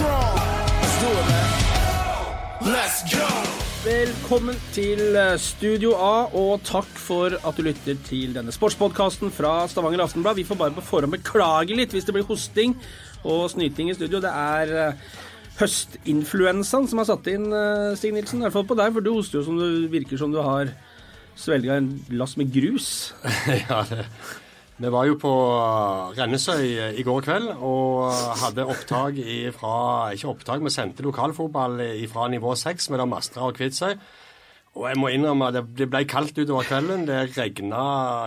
strong. Let's do it, man. Let's go. Velkommen til eh, Studio A, og takk for at du lytter til denne sportspodkasten fra Stavanger Aftenblad. Vi får bare på forhånd beklage litt hvis det blir hosting og snyting i studio. Det er eh, høstinfluensaen som har satt inn, eh, Stig Nilsen. I hvert fall på deg, for du hoster jo som du virker som du har svelga en lass med grus. ja, det. Vi var jo på Rennesøy i går kveld og hadde opptak fra Ikke opptak, vi sendte lokalfotball fra nivå 6 mellom Mastra og Kvitsøy. Og jeg må innrømme at det ble kaldt utover kvelden. Det regna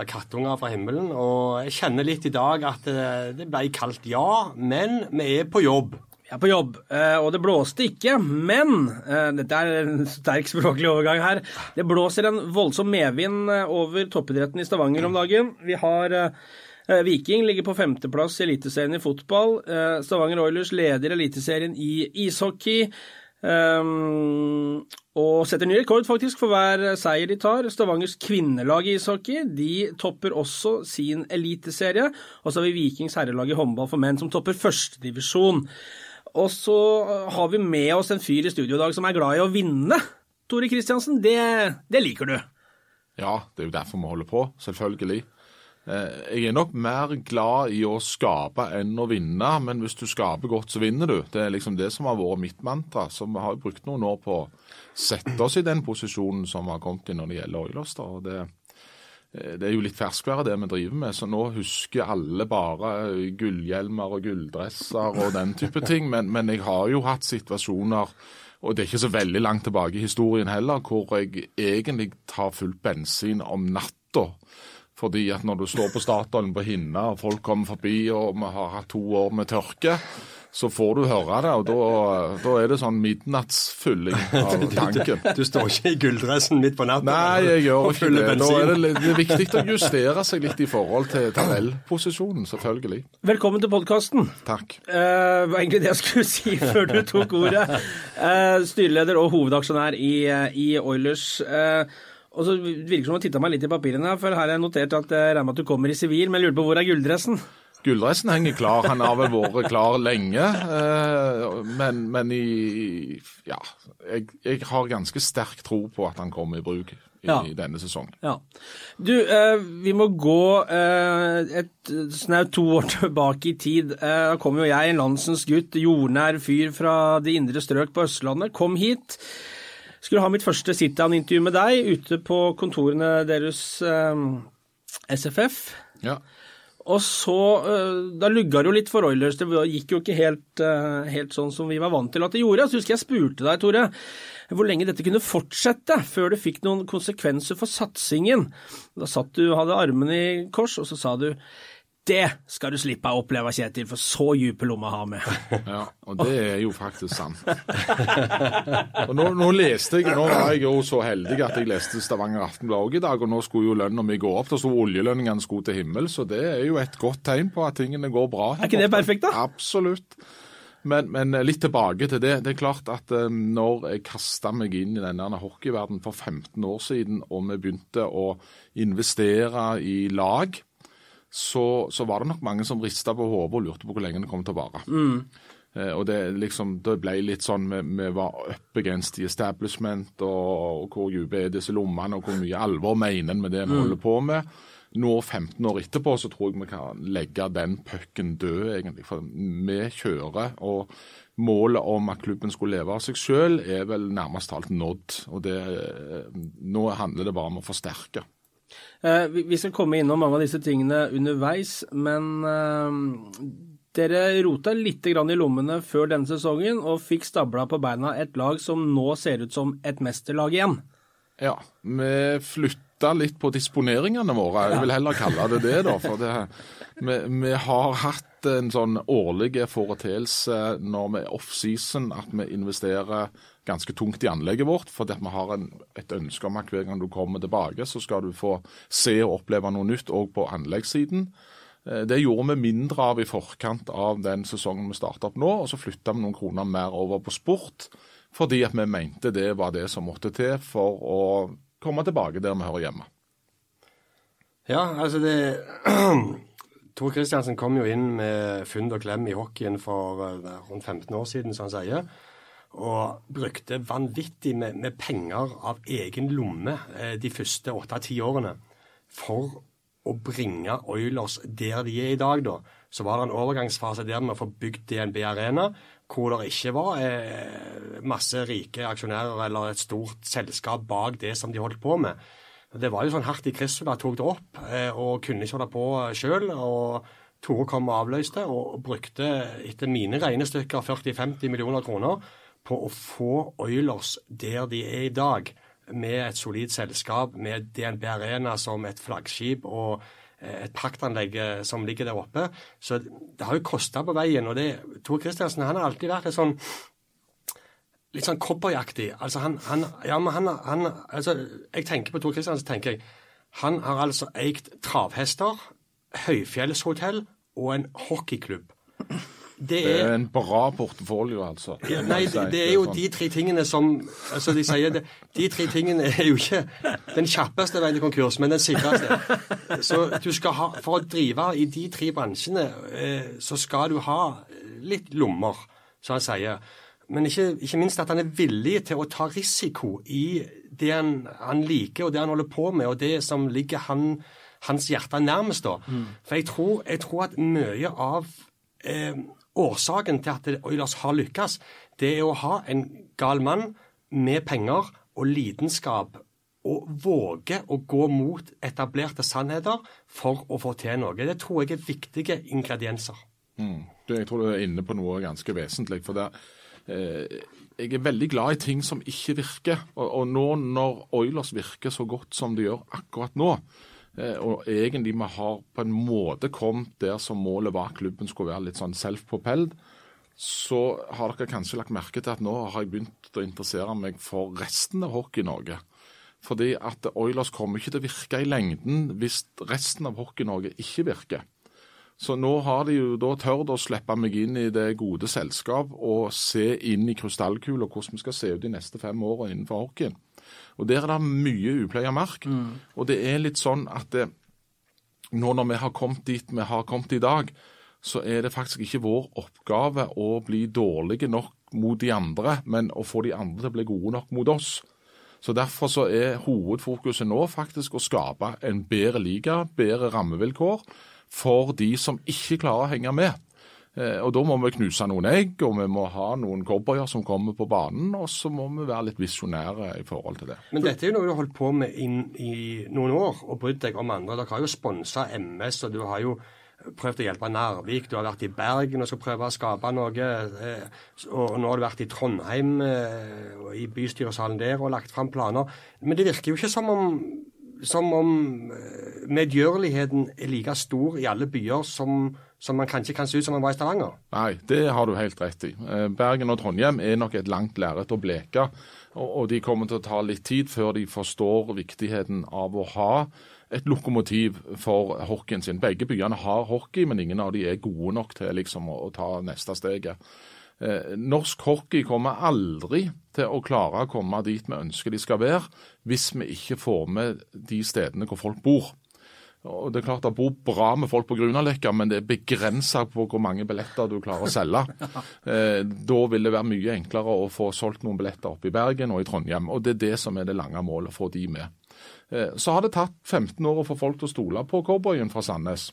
kattunger fra himmelen. Og jeg kjenner litt i dag at det ble kaldt, ja. Men vi er på jobb. Er på jobb, eh, og det blåste ikke, men eh, Dette er en sterk språklig overgang her. Det blåser en voldsom medvind eh, over toppidretten i Stavanger om dagen. Vi har Viking ligger på femteplass i Eliteserien i fotball. Stavanger Oilers leder Eliteserien i ishockey. og setter ny rekord faktisk for hver seier de tar. Stavangers kvinnelag i ishockey de topper også sin eliteserie. Og så har vi Vikings herrelag i håndball for menn som topper førstedivisjon. Og så har vi med oss en fyr i studio i dag som er glad i å vinne. Tore Kristiansen, det, det liker du? Ja, det er jo derfor vi holder på, selvfølgelig. Eh, jeg er nok mer glad i å skape enn å vinne, men hvis du skaper godt, så vinner du. Det er liksom det som har vært mitt mantra. Så vi har brukt noen år på å sette oss i den posisjonen som vi har kommet i når det gjelder Oilers. Og det, det er jo litt ferskvære det vi driver med, så nå husker alle bare gullhjelmer og gulldresser og den type ting. Men, men, jeg har jo hatt situasjoner, og det er ikke så veldig langt tilbake i historien heller, hvor jeg egentlig tar fullt bensin om natta. Fordi at når du står på Statoil på Hinna og folk kommer forbi og vi har hatt to år med tørke, så får du høre det, og da, da er det sånn midnattsfylling av tanken. Du, du, står ikke i gulldressen midt på natten? Nei, jeg gjør ikke det. Da er det, det er viktig å justere seg litt i forhold til tabellposisjonen, selvfølgelig. Velkommen til podkasten. Takk. Uh, var egentlig det jeg skulle si før du tok ordet. Uh, styreleder og hovedaksjonær i, uh, i Oilers. Uh, og så virker det som du titta meg litt i papirene, for her har jeg notert at jeg regner med at du kommer i sivil, men jeg lurer på hvor er gulldressen? Gulldressen henger klar. Han har vel vært klar lenge. Eh, men, men i, ja, jeg, jeg, har ganske sterk tro på at han kommer i bruk i, ja. denne sesongen. Ja. Du, eh, vi må gå eh, et snaut to år tilbake i tid. Da kom jo jeg, en landsens gutt, jordnær fyr fra det indre strøk på Østlandet, kom hit. Skulle ha mitt første sit-down-intervju med deg ute på kontorene deres SFF. Ja. Og så eh, Da lugga det jo litt for Oilers. Det gikk jo ikke helt, eh, helt, sånn som vi var vant til at det gjorde. Så husker jeg spurte deg, Tore, hvor lenge dette kunne fortsette før det fikk noen konsekvenser for satsingen. Da satt du, hadde armene i kors, og så sa du det skal du slippe å oppleve, Kjetil, for så dype lommer har vi. Ja, og det er jo faktisk sant. og nå, nå, leste jeg, nå var jeg jo så heldig at jeg leste Stavanger Aftenblad òg i dag, og nå skulle jo lønna mi gå opp. Da sto oljelønningene skulle til himmels, så det er jo et godt tegn på at tingene går bra. Er ikke det perfekt, da? Absolutt. Men, men, litt tilbake til det. Det er klart at um, når jeg kasta meg inn i denne hockeyverdenen for 15 år siden, og vi begynte å investere i lag, så, så, var det nok mange som rista på hodet og lurte på hvor lenge det kom til å vare. Mm. Eh, og det, liksom, det ble litt sånn vi, vi var against the establishment, og, og hvor dype er disse lommene, og hvor mye alvor mener en med det vi mm. holder på med. Nå 15 år etterpå så tror jeg vi kan legge den pucken død, egentlig. For vi kjører, og målet om at klubben skulle leve av seg sjøl er vel nærmest alt nådd. Og det, eh, nå handler det bare om å forsterke. Eh, vi skal komme innom mange av disse tingene underveis, men eh, dere rota litt i lommene før denne sesongen og fikk stabla på beina et lag som nå ser ut som et mesterlag igjen. Ja, vi flytta litt på disponeringene våre. Jeg vil heller kalle det det, da. For det, vi, vi, har hatt en sånn årlig foreteelse når vi er offseason at vi investerer ganske tungt i anlegget vårt. For vi har en, et ønske om at hver gang du kommer tilbake, så skal du få se og oppleve noe nytt òg på anleggssiden. Eh, det gjorde vi mindre av i forkant av den sesongen vi starta opp nå. Og så flytta vi noen kroner mer over på sport, fordi at vi mente det var det som måtte til for å komme tilbake der vi hører hjemme. Ja, altså det Tor Kristiansen kom jo inn med fund og klem i hockeyen for uh, rundt 15 år siden, som han sier. Og brukte vanvittig med, med penger av egen lomme uh, de første åtte-ti årene for å bringe Oilers der de er i dag, da. Så var det en overgangsfase der med å få bygd DNB Arena, hvor det ikke var eh, masse rike aksjonærer eller et stort selskap bak det som de holdt på med. Det var jo sånn hardt i da tok det opp, eh, og kunne ikke holde på sjøl. Og Tore kom og avløste, og brukte etter mine regnestykker 40-50 millioner kroner på å få Oilers der de er i dag, med et solid selskap, med DNB Arena som et flaggskip og eh, et praktanlegg eh, som ligger der oppe. Så det har jo kosta på veien. og det, Tor Kristiansen han har alltid vært et sånn litt sånn cowboyaktig. Altså han, han, ja, han, han altså, Jeg tenker på Tor Kristiansen, tenker jeg. Han har altså eid travhester, høyfjellshotell og en hockeyklubb. Det er, det er, en bra portefølje, altså. Ja, nei, det, det, er jo sånn. de tre tingene som altså De sier det, de tre tingene er jo ikke den kjappeste veien til konkurs, men den sikreste. Så du skal ha, For å drive i de tre bransjene, eh, så skal du ha litt lommer, som han sier. Men ikke, ikke, minst at han er villig til å ta risiko i det han, han, liker, og det han holder på med, og det som ligger han, hans hjerte nærmest. da. Mm. For jeg tror, jeg tror, at mye av eh, årsaken til at Oilers har lykkes, det er å ha en gal mann med penger og lidenskap og våge å gå mot etablerte sannheter for å få til noe. Det tror jeg er viktige ingredienser. Mm. Jeg tror du er inne på noe ganske vesentlig. for det Eh, jeg er veldig glad i ting som ikke virker. Og, og nå når Oilers virker så godt som de gjør akkurat nå, og egentlig vi har på en måte kommet der som målet var at klubben skulle være litt sånn self-propelled, så har dere kanskje lagt merke til at nå har jeg begynt å interessere meg for resten av Hockey-Norge. Fordi at Oilers kommer ikke til å virke i lengden hvis resten av Hockey-Norge ikke virker. Så nå har de jo da tørt å slippe meg inn i det gode selskap og se inn i krystallkula hvordan vi skal se ut de neste fem årene innenfor hockeyen. Og Der er det mye upleia mark. Mm. Og det er litt sånn at det, nå når vi har kommet dit vi har kommet i dag, så er det faktisk ikke vår oppgave å bli dårlige nok mot de andre, men å få de andre til å bli gode nok mot oss. Så Derfor så er hovedfokuset nå faktisk å skape en bedre liga, bedre rammevilkår for de som ikke klarer å henge med. Eh, og Da må vi knuse noen egg, og vi må ha noen cowboyer som kommer på banen. Og så må vi være litt visjonære i forhold til det. Men dette er jo noe du har holdt på med inn i noen år, og brydd deg om andre. Dere har jo sponsa MS, og du har jo prøvd å hjelpe Narvik. Du har vært i Bergen og skal prøve å skape noe. Eh, og nå har du vært i Trondheim, eh, i bystyresalen der, og lagt fram planer. Men det virker jo ikke som om som om medgjørligheten er like stor i alle byer som, som man kanskje kan se ut som man var i Stavanger. Nei, det har du helt rett i. Eh, Bergen og Trondheim er nok et langt lerret å bleke. Og de kommer til å ta litt tid før de forstår viktigheten av å ha et lokomotiv for hockeyen sin. Begge byene har hockey, men ingen av de er gode nok til liksom, å, ta neste steget. Eh, norsk hockey kommer aldri til å klare å komme dit vi ønsker de skal være, hvis vi ikke får med de stedene hvor folk bor. Og Det er klart det bor bra med folk på Grünerløkka, men det er begrensa på hvor mange billetter du klarer å selge. Eh, da vil det være mye enklere å få solgt noen billetter oppe i Bergen og i Trondheim. og Det er det som er det lange målet, å få de med. Eh, så har det tatt 15 år å få folk til å stole på cowboyen fra Sandnes.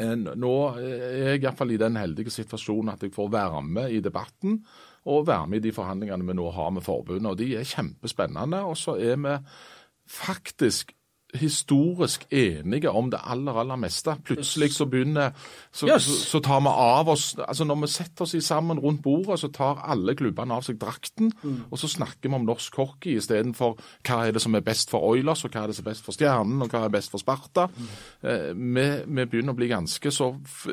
Nå er jeg iallfall i den heldige situasjonen at jeg får være med i debatten og være med i de forhandlingene vi nå har med forbundet. og De er kjempespennende. Og så er vi faktisk historisk enige om det aller, aller meste. Plutselig så begynner så, yes. så, så, tar vi av oss altså Når vi setter oss sammen rundt bordet, så tar alle klubbene av seg drakten, mm. og så snakker vi om norsk hockey istedenfor hva er det som er best for Oilers, og hva er det som er best for Stjernen, og hva er best for Sparta. Mm. Eh, vi, vi, begynner å bli ganske så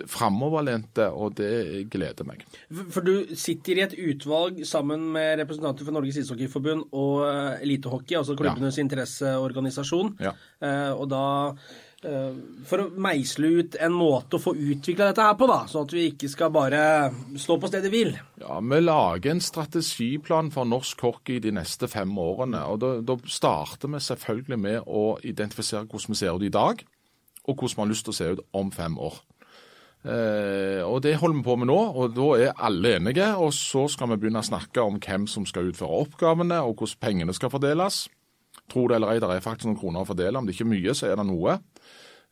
framoverlente, og det gleder meg. For du sitter i et utvalg sammen med representanter for Norges ishockeyforbund og eh, Elitehockey, altså klubbenes ja. interesseorganisasjon. Ja. Eh, og da eh, for å meisle ut en måte å få utvikla dette her på, da, sånn at vi ikke skal bare stå på stedet hvil. Ja, Vi lager en strategiplan for norsk hockey de neste fem årene. og Da, da starter vi selvfølgelig med å identifisere hvordan vi ser ut i dag. og hvordan vi har lyst til å se ut om fem år. Eh, og Det holder vi på med nå, og da er alle enige. og Så skal vi begynne å snakke om hvem som skal utføre oppgavene, og hvordan pengene skal fordeles. Tro det eller ei, det er faktisk noen kroner å fordele. Om det ikke er mye, så er det noe.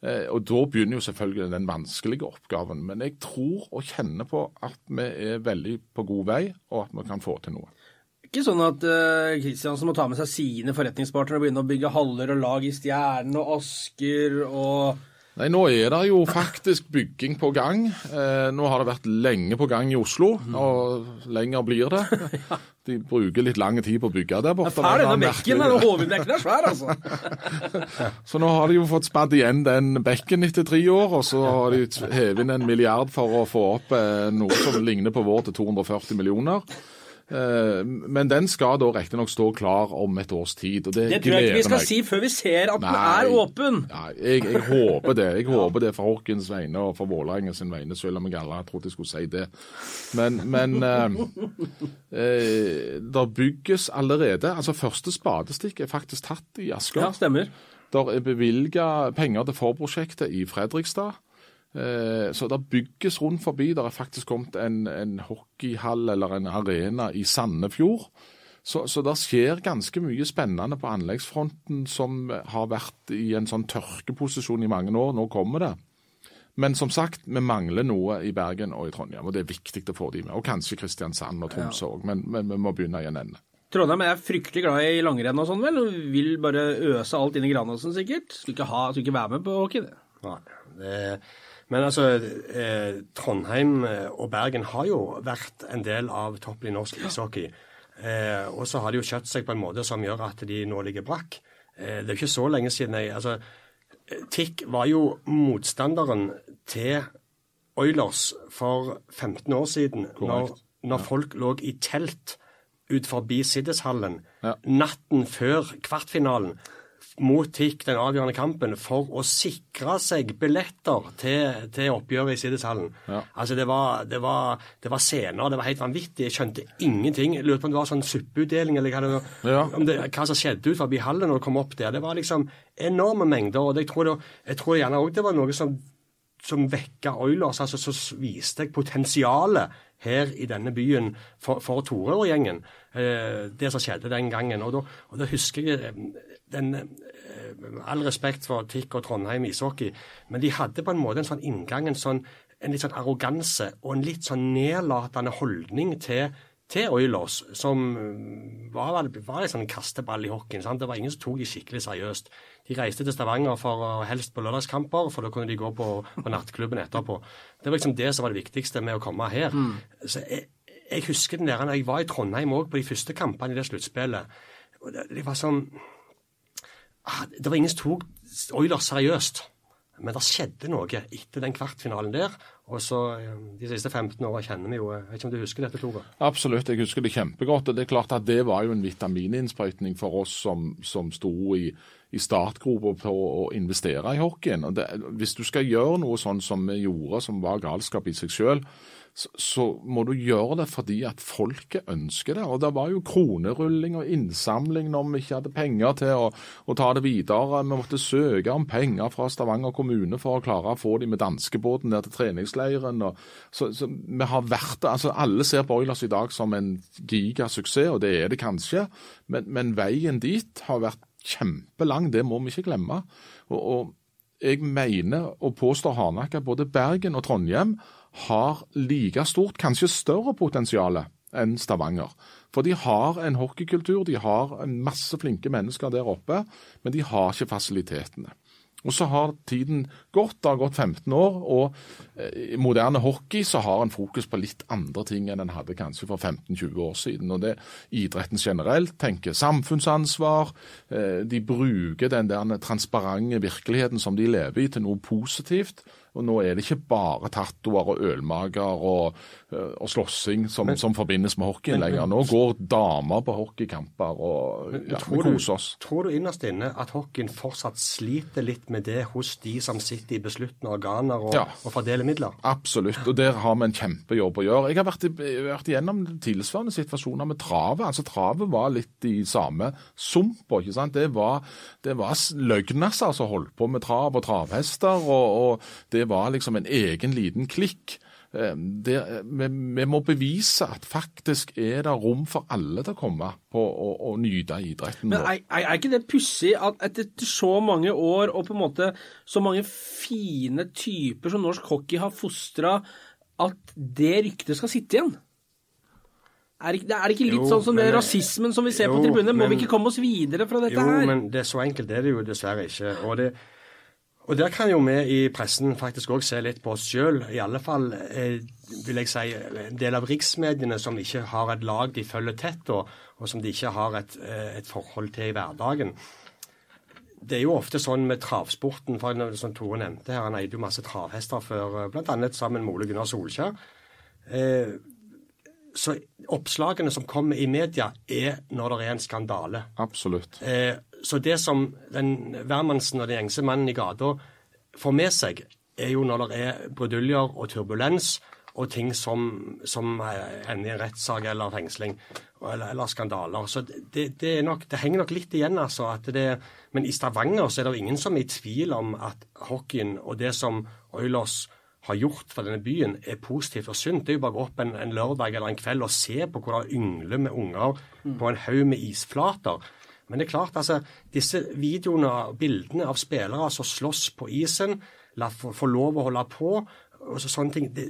Eh, og Da begynner jo selvfølgelig den vanskelige oppgaven. Men jeg tror og kjenner på at vi er veldig på god vei, og at vi kan få til noe. Ikke sånn at Kristiansen må ta med seg sine forretningspartnere og begynne å bygge haller og lag i Stjernen og Asker og Nei, Nå er det jo faktisk bygging på gang. Eh, nå har det vært lenge på gang i Oslo, og lenger blir det. De bruker litt lang tid på å bygge der borte. Fæl denne bekken, den hovedbekken er svær, altså. så nå har de jo fått spadd igjen den bekken etter tre år, og så har de hevet inn en milliard for å få opp eh, noe som ligner på vår til 240 millioner. Eh, men den skal da riktignok stå klar om et års tid. og Det, det tror jeg ikke vi skal meg. si før vi ser at Nei, den er åpen. Ja, jeg, jeg, håper det. Jeg håper det for Horkens vegne og for Vålerenga sin vegne, selv om jeg aldri trodde jeg skulle si det. Men, men eh, eh, det bygges allerede. altså Første spadestikk er faktisk tatt i Asker. Ja, stemmer. Der er bevilga penger til forprosjektet i Fredrikstad. Eh, så det bygges rundt forbi. Det er faktisk kommet en, en hockeyhall eller en arena i Sandefjord. Så, så det skjer ganske mye spennende på anleggsfronten som har vært i en sånn tørkeposisjon i mange år. Nå kommer det. Men som sagt, vi mangler noe i Bergen og i Trondheim, og det er viktig å få de med. Og kanskje Kristiansand og Tromsø òg, ja. men, men, vi må begynne i en ende. Trondheim er fryktelig glad i langrenn og sånn, vel? Og vil bare øse alt inn i Granåsen, sikkert. Skulle ikke, ha, skulle ikke være med på hockey, det. Nei, det men altså, eh, Trondheim eh, og Bergen har jo vært en del av toppen i norsk ishockey. Eh, og så har de jo kjøtt seg på en måte som gjør at de nå ligger brakk. Eh, det er jo ikke så lenge siden jeg altså, Tikk var jo motstanderen til Oilers for 15 år siden, når, når ja. folk lå i telt ut forbi Siddishallen ja. natten før kvartfinalen mot TIK, den avgjørende kampen, for å sikre seg billetter til, til oppgjøret i Siddishallen. Ja. Altså, det var, det, var, det var, scener, det var helt vanvittig. Jeg skjønte ingenting. Jeg lurte på om det var sånn suppeutdeling eller hva, ja. det, hva som skjedde ut forbi hallen når du kom opp der. Det var liksom enorme mengder. og jeg tror, det, jeg tror gjerne òg det var noe som, som vekka Oilers. altså Så viste jeg potensialet her i denne byen for, for Tore og gjengen. Eh, det som skjedde den gangen. Og da, og da husker jeg eh, den All respekt for TIK og Trondheim ishockey, men de hadde på en måte en sånn inngang, en, sånn, en litt sånn arroganse og en litt sånn nedlatende holdning til, til Oilers, som var, var en sånn kasteball i hockeyen. Sant? Det var ingen som tok de skikkelig seriøst. De reiste til Stavanger for helst på lørdagskamper, for da kunne de gå på, på nattklubben etterpå. Det var liksom det som var det viktigste med å komme her. Mm. Så jeg, jeg, husker den der, jeg var i Trondheim òg på de første kampene i det sluttspillet. Det, det var sånn det var ingen som tok Oilers seriøst. Men det skjedde noe etter den kvartfinalen der. Og så eh, De siste 15 åra kjenner vi jo Jeg vet ikke om du husker dette, Tore? Absolutt, jeg husker det kjempegodt. og Det er klart at det var jo en vitamininnsprøytning for oss som, som sto i, i startgropa på å investere i hockeyen. Og det, hvis du skal gjøre noe sånn som vi gjorde, som var galskap i seg sjøl, så, så, må du gjøre det fordi at folket ønsker det. Og Det var jo kronerulling og innsamling når vi ikke hadde penger til å, å ta det videre. Vi måtte søke om penger fra Stavanger kommune for å klare å få dem med danskebåten ned til treningsleiren. Og, så, så, vi har vært det. Altså, alle ser Boilers i dag som en gigasuksess, og det er det kanskje. Men, men veien dit har vært kjempelang, det må vi ikke glemme. og, og jeg mener og påstår hardnakka både Bergen og Trondheim har like stort, kanskje større potensial enn Stavanger. For de har en hockeykultur, de har masse flinke mennesker der oppe, men de har ikke fasilitetene. Og så har tiden gått, det har gått 15 år, og eh, i moderne hockey så har en fokus på litt andre ting enn en hadde kanskje for 15-20 år siden. Og det Idretten generelt tenker samfunnsansvar. Eh, de bruker den der transparente virkeligheten som de lever i, til noe positivt. Og nå er det ikke bare tattoer og ølmager og, eh, og slåssing som, som forbindes med hockeyen lenger. Nå går damer på hockeykamper og ja, vi koser oss. Tror du innerst inne at hockeyen fortsatt sliter litt med det hos de som sitter i besluttende organer og, Ja. og fordeler midler? Absolutt, og der har vi en kjempejobb å gjøre. Jeg har vært, vært igjennom tilsvarende situasjoner med travet. Altså Travet var litt i samme sumpa. ikke sant? Det var, det var s- som altså, holdt på med trav og travhester, og, og det var liksom en egen liten klikk. Eh, Det, vi, vi må bevise at faktisk er det rom for alle til å komme på og, nyte idretten. Men er, er, ikke det pussig at etter så mange år og på en måte så mange fine typer som norsk hockey har fostra, at det ryktet skal sitte igjen? Er det, ikke- er det ikke litt Jo, sånn som men- rasismen som vi ser på jo, tribunene? Må vi ikke komme oss videre fra dette Jo, her? men det er så enkelt det er det jo dessverre ikke. Og, det, og der kan jo vi i pressen faktisk òg se litt på oss sjøl. I alle fall eh, vil jeg si en del av riksmediene som ikke har et lag de følger tett, og, og som de ikke har et, eh, et forhold til i hverdagen. Det er jo ofte sånn med travsporten, for som Tore nevnte her, han eide jo masse travhester før, bl.a. sammen med Ole Gunnar Solskjær. Eh, så oppslagene som kommer i media, er når det er en skandale. Absolutt. Eh, så det som den hvermannsen og den gjengse mannen i gata får med seg, er jo når det er bruduljer og turbulens og ting som, som ender i en rettssak eller fengsling eller, eller skandaler. Så det, det, nok, det henger nok litt igjen, altså. At det, men i Stavanger så er det jo ingen som er i tvil om at hockeyen og det som Oilers har gjort for denne byen, er positivt og sunt. Det er jo bare å gå opp en, en lørdag eller en kveld og se på hvordan yngler med unger på en haug med isflater. Men det er klart, altså, disse videoene og bildene av spillere som slåss på isen, la få, lov å holde på, og så, sånne ting det,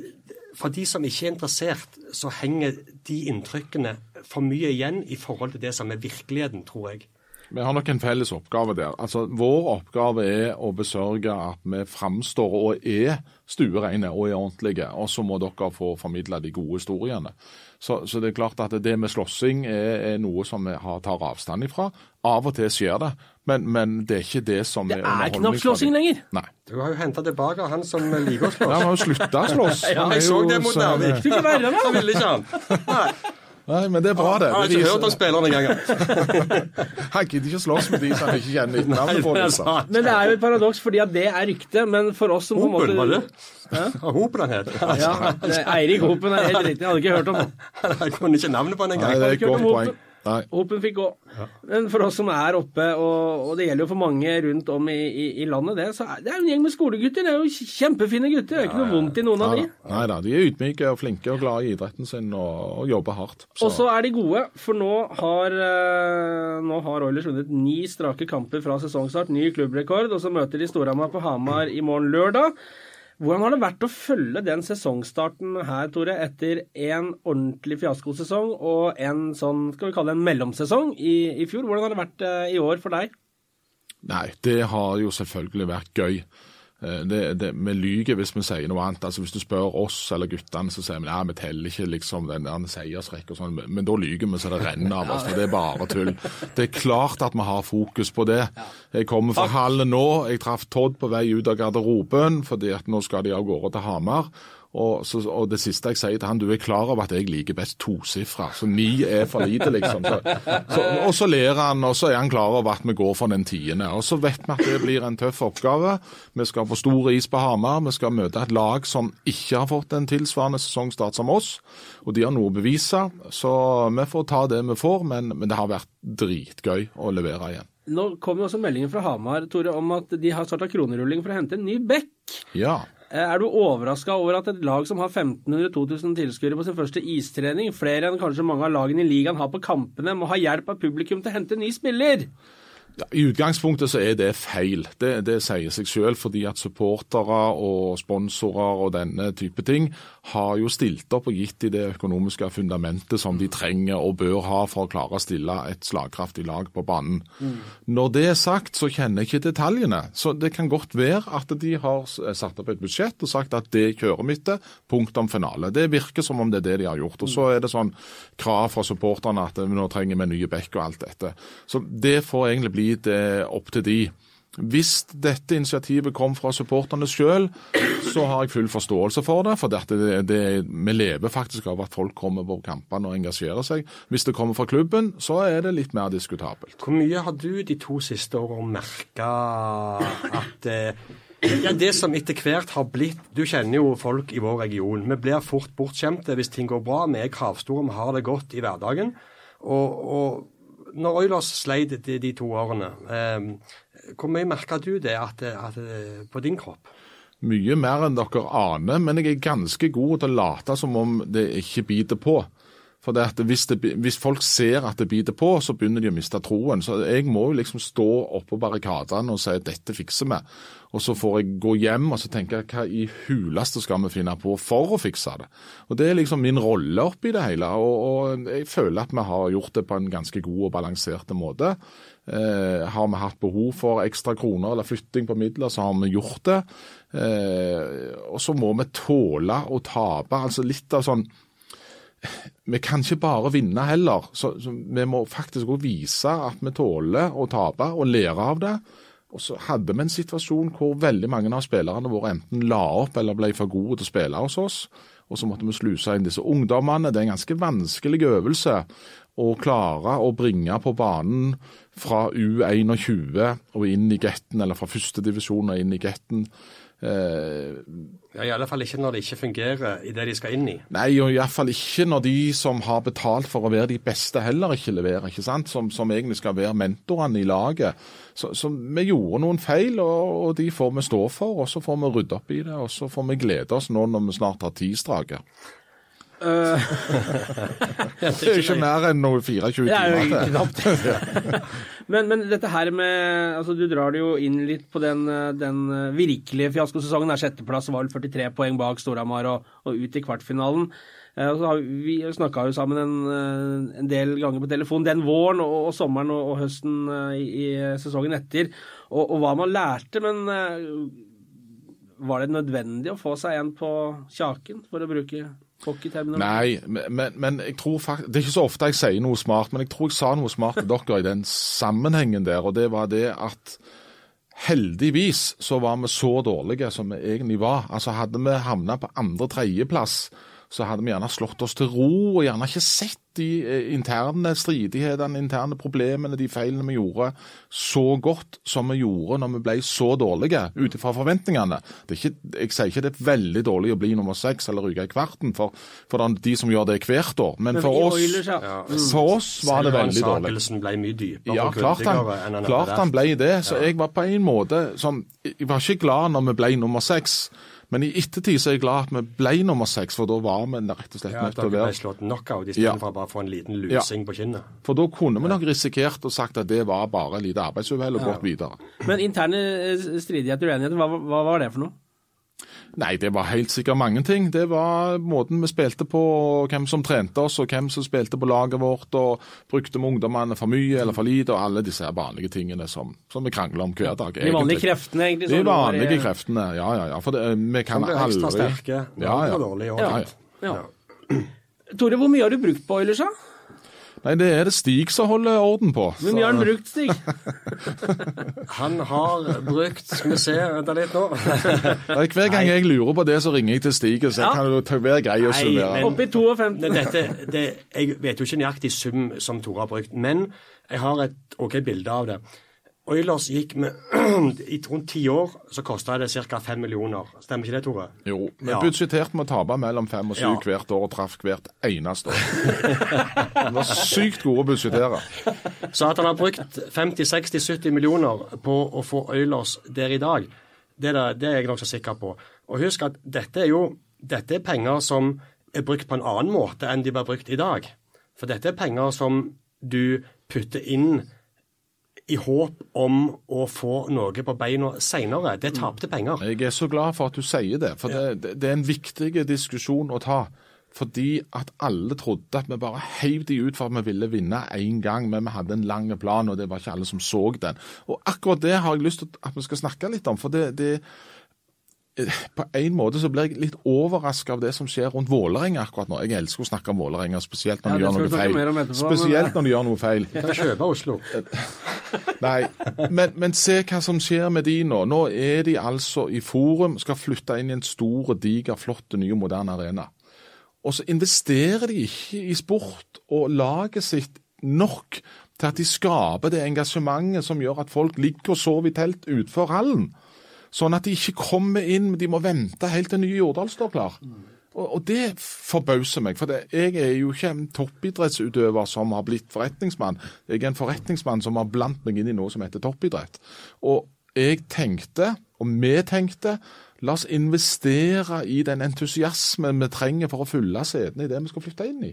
For de som ikke er interessert, så henger de inntrykkene for mye igjen i forhold til det som er virkeligheten, tror jeg. Vi har nok en felles oppgave der. Altså, Vår oppgave er å besørge at vi framstår og er stuereine og er ordentlige. Og så må dere få formidla de gode historiene. Så, så det er klart at det med slåssing er, er noe som vi har, tar avstand ifra. Av og til skjer det, men, men det er ikke det som Det er er knapt slåssing lenger. Nei. Du har jo henta tilbake han som liker å Ja. Han har jo slutta å slåss. Ja, er jeg så det mot så- Narvik. Du ikke være med. Han ville ikke han. Nei, Nei, men det er bra, det. han har ikke hørt om spillerne engang. Han gidder ikke slåss med de som han ikke kjenner navnet på. Det Men det er jo et paradoks, fordi at det er rykte. Men for oss som på en måte var det? Hopen han het. Ja, Eirik Hopen er helt riktig. Jeg hadde ikke hørt om Jeg kunne ikke navnet på han Nei, det er et godt poeng. Nei. Hopen fikk gå. Men for oss som er oppe, og, og det gjelder jo for mange rundt om i, i, i landet, det, så er det er en gjeng med skolegutter. Det er jo kjempefine gutter. Det er ikke noe vondt i noen av de. Nei da, de er ydmyke og flinke og glade i idretten sin og, og jobber hardt. Så- Og så er de gode, for nå har, eh, nå har Oilers vunnet ni strake kamper fra sesongstart. Ny klubbrekord. Og så møter de Storhamar på Hamar i morgen lørdag. Hvordan har det vært å følge den sesongstarten her, Tore, etter en ordentlig fiaskosesong og en sånn, skal vi kalle det en mellomsesong i, i fjor? Hvordan har det vært eh, i år for deg? Nei, det har jo selvfølgelig vært gøy. Eh, Det, det, vi lyver hvis vi sier noe annet. Altså Hvis du spør oss eller guttene, så sier vi ja, vi teller ikke liksom den der seiersrekka og sånn, men da lyver vi så det renner av oss. For det er bare tull. Det er klart at vi har fokus på det. Jeg kommer fra hallen nå. Jeg traff Todd på vei ut av garderoben fordi at nå skal de av gårde til Hamar. Og, så, og det siste jeg sier til han, du er klar over at jeg liker best tosifra, så ni er for lite, liksom. Så, så, og så ler han, og så er han klar over at vi går for den tiende. Og så vet vi at det blir en tøff oppgave. Vi skal på stor is på Hamar. Vi skal møte et lag som ikke har fått en tilsvarende sesongstart som oss. Og de har noe å bevise, så vi får ta det vi får, men, men det har vært dritgøy å levere igjen. Nå kom jo også meldingen fra Hamar Tore, om at de har starta kronerulling for å hente en ny bekk. Ja. Eh, Er du overraska over at et lag som har 1500-2000 tilskuere på sin første istrening, flere enn kanskje mange av lagene i ligaen har på kampene, må ha hjelp av publikum til å hente ny spiller? Ja, I utgangspunktet så er det feil. Det, det sier seg selv, fordi at supportere og sponsorer og denne type ting har jo stilt opp og gitt de det økonomiske fundamentet som de trenger og bør ha for å klare å stille et slagkraftig lag på banen. Når det er sagt, så kjenner jeg ikke detaljene. Så det kan godt være at de har satt opp et budsjett og sagt at det kjører vi til. Punktum finale. Det virker som om det er det de har gjort. Og så er det sånn krav fra supporterne at eh, nå trenger vi nye bekk og alt dette. Så det får egentlig bli det opp til de. Hvis dette initiativet kom fra supporterne sjøl, så har jeg full forståelse for det. For dette, det, det, vi lever faktisk av at folk kommer på kampene og engasjerer seg. Hvis det kommer fra klubben, så er det litt mer diskutabelt. Hvor mye har du de to siste årene merka at eh, ja, Det som etter hvert har blitt Du kjenner jo folk i vår region. Vi blir fort bortskjemte hvis ting går bra. Vi er kravstore, vi har det godt i hverdagen. Og, og når Oilers sleit de, de to årene, eh, hvor mye merka du det at, at, på din kropp? Mye mer enn dere aner, men jeg er ganske god til å late som om det ikke biter på. For hvis, det, hvis, folk ser at det biter på, så begynner de å miste troen. Så jeg må jo liksom stå oppå barrikadene og si at dette fikser vi. Og så får jeg gå hjem og så tenke hva i huleste skal vi finne på for å fikse det. Og Det er liksom min rolle oppi det hele. Og, og jeg føler at vi har gjort det på en ganske god og balansert måte. Eh, har vi hatt behov for ekstra kroner eller flytting på midler, så har vi gjort det. Eh, og så må vi tåle å tape. Altså litt av sånn vi kan ikke bare vinne heller. Så, så Vi må faktisk òg vise at vi tåler å tape og lære av det. Og så hadde vi en situasjon hvor veldig mange av spillerne våre enten la opp eller ble for gode til å spille hos oss. Og så måtte vi sluse inn disse ungdommene. Det er en ganske vanskelig øvelse å klare å bringe på banen fra U21 og inn i Getten, eller fra førstedivisjon og inn i Getten. Eh, ja, I alle fall ikke når det ikke fungerer i det de skal inn i. Nei, og iallfall ikke når de som har betalt for å være de beste, heller ikke leverer. ikke sant? Som, som egentlig skal være mentorene i laget. Så, så, vi gjorde noen feil, og, og, de får vi stå for. Og så får vi rydde opp i det, og så får vi glede oss nå når vi snart har ti strake. Uh, det er ikke mer enn noe 24 timer men, men, dette her med altså Du drar det jo inn litt på den, den virkelige fiaskosesongen. Der Sjetteplass var vel 43 poeng bak Storhamar og, og, ut i kvartfinalen. Så har vi snakka jo sammen en, eh, en, del ganger på telefon den våren og, og sommeren og, og høsten i, i, sesongen etter, og, hva man lærte. Men var det nødvendig å få seg en på kjaken, for å bruke Nei, men, men, jeg tror faktisk, det er ikke så ofte jeg sier noe smart, men jeg tror jeg sa noe smart til dere i den sammenhengen der. Og det var det at heldigvis så var vi så dårlige som vi egentlig var. Altså Hadde vi havna på andre-tredjeplass, så hadde vi gjerne slått oss til ro og gjerne ikke sett de eh, interne stridighetene, interne problemene, de feilene vi gjorde, så godt som vi gjorde når vi ble så dårlige ut ifra forventningene. Ikke, jeg sier ikke det er veldig dårlig å bli nummer seks eller ryke i kvarten, for, for de som gjør det hvert år. Men for oss, for oss var det veldig dårlig. ble mye dypere ja, klart han, klart han ble det. Så jeg var på en måte sånn Jeg var ikke glad når vi ble nummer seks. Men i ettertid så er jeg glad at vi ble nummer seks, for da var vi rett og slett nødt til å være Ja, dere ble slått knockout istedenfor ja. bare å få en liten lusing ja. på kinnet. For da kunne vi nok risikert og sagt at det var bare lite arbeidsuhell og gått videre. Men interne eh, stridigheter og uenigheter, hva, hva var det for noe? Nei, det var helt sikkert mange ting. Det var måten vi spilte på, og hvem som trente oss, og hvem som spilte på laget vårt, og brukte vi ungdommene for mye eller for lite, og alle disse vanlige tingene som, som vi krangler om hver dag. De vanlige kreftene, egentlig? De vanlige kreftene, ja, ja. ja. For det, vi kan aldri Ekstra sterke, ja, ja. Ja, ja. ja. Tore, hvor mye har du brukt på Oilers, da? Nei, det er det Stig som holder orden på. Men vi har han brukt, Stig? han har brukt Skal vi se, vent litt nå. Nei, hver gang jeg lurer på det, så ringer jeg til Stig, så ja. kan du være grei å summere. Oppi 52. Dette, det, jeg vet jo ikke nøyaktig sum som Tore har brukt, men jeg har et OK bilde av det. Oilers gikk med I rundt ti år så kosta det ca. fem millioner. Stemmer ikke det, Tore? Jo, vi ja. budsjetterte med å tape mellom fem og syv ja. hvert år, og traff hvert eneste år. det var sykt gode å budsjettere. Så at han har brukt 50-60-70 millioner på å få Oilers der i dag, det er, det er jeg nokså sikker på. Og husk at dette er jo dette er penger som er brukt på en annen måte enn de blir brukt i dag. For dette er penger som du putter inn i håp om å få noe på beina senere. Det tapte penger. Jeg er så glad for at du sier det, for ja. det, det, er en viktig diskusjon å ta. Fordi at alle trodde at vi bare heiv de ut for at vi ville vinne én gang, men vi hadde en lang plan, og det var ikke alle som så den. Og akkurat det har jeg lyst til at vi skal snakke litt om. for det, det på en måte så blir jeg litt overraska av det som skjer rundt Vålerenga akkurat nå. Jeg elsker å snakke om Vålerenga, spesielt når Ja, de gjør noe feil. Etterpå, spesielt men- når de gjør noe feil. Vi kan kjøpe Oslo. Nei, men, men se hva som skjer med de nå. Nå er de altså i Forum, skal flytte inn i en stor, diger, flott, ny og moderne arena. Og så investerer de ikke i sport og laget sitt nok til at de skaper det engasjementet som gjør at folk ligger og sover i telt utenfor hallen. Sånn at de ikke kommer inn, men de må vente helt til nye Jordal står klar. Og, det forbauser meg, for det, jeg er jo ikke en toppidrettsutøver som har blitt forretningsmann. Jeg er en forretningsmann som har blandt meg inn i noe som heter toppidrett. Og jeg tenkte, og vi tenkte, la oss investere i den entusiasmen vi trenger for å fylle setene i det vi skal flytte inn i.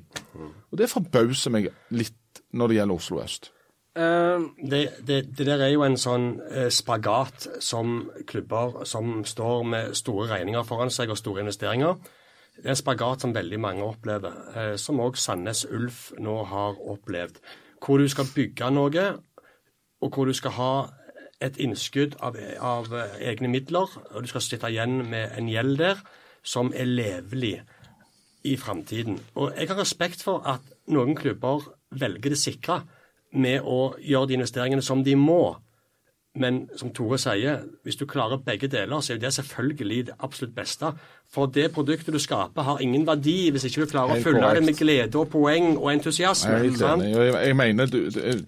Og det forbauser meg litt når det gjelder Oslo øst. Eh, Det, det, det der er jo en sånn eh, spagat som klubber som står med store regninger foran seg og store investeringer. Det er en spagat som veldig mange opplever, eh, som òg Sandnes Ulf nå har opplevd. Hvor du skal bygge noe, og hvor du skal ha et innskudd av, av egne midler, og du skal sitte igjen med en gjeld der som er levelig i framtiden. Og jeg har respekt for at noen klubber velger det sikre med å gjøre de investeringene som de må. Men som Tore sier, hvis du klarer begge deler, så er jo det selvfølgelig det absolutt beste. For det produktet du skaper, har ingen verdi hvis ikke du klarer Helt å fylle det med glede og poeng og entusiasme. Helt enig. Jeg, jeg mener du,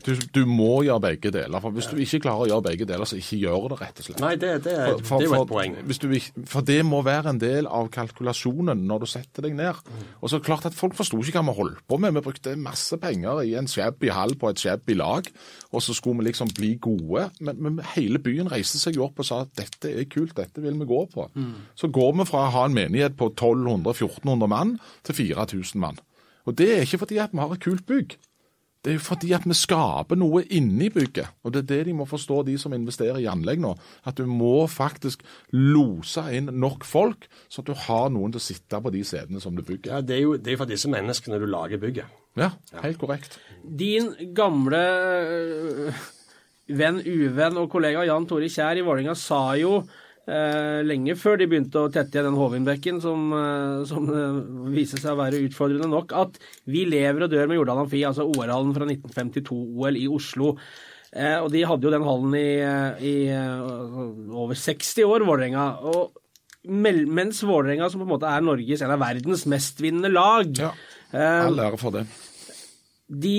du, du må gjøre begge deler. For hvis du ikke klarer å gjøre begge deler, så ikke gjør det, rett og slett. Nei, det, det, er, For, det er jo for, et poeng. hvis du, ikke- for det må være en del av kalkulasjonen når du setter deg ned. Og så klart at Folk forsto ikke hva vi holdt på med. Vi brukte masse penger i en shabby hall på et shabby lag, og så skulle vi liksom bli gode. Men, men hele byen reiste seg opp og sa at dette er kult, dette vil vi gå på. Så går vi fra å ha en menighet på 1200-1400 mann til 4000 mann. Og Det er ikke fordi at vi har et kult bygg. Det er jo fordi at vi skaper noe inni bygget. Og det er det de må forstå, de som investerer i anlegg nå. At du må faktisk lose inn nok folk, så at du har noen til å sitte på de setene som du bygger. Ja, det er jo det er for disse menneskene du lager bygget. Ja, helt korrekt. Din gamle øh, venn, uvenn og kollega Jan Tore Kjær i Vålerenga sa jo lenge før de begynte å tette igjen den Hovinbekken, som, eh, som eh, viser seg å være utfordrende nok, at vi lever og dør med Jordal Amfi, altså OL-hallen fra 1952-OL i Oslo. Eh, og de hadde jo den hallen i, i eh, over 60 år, Vålerenga. Og mens Vålerenga, som på en måte er Norges, en av verdens mestvinnende lag Ja, eh, All ære for det. de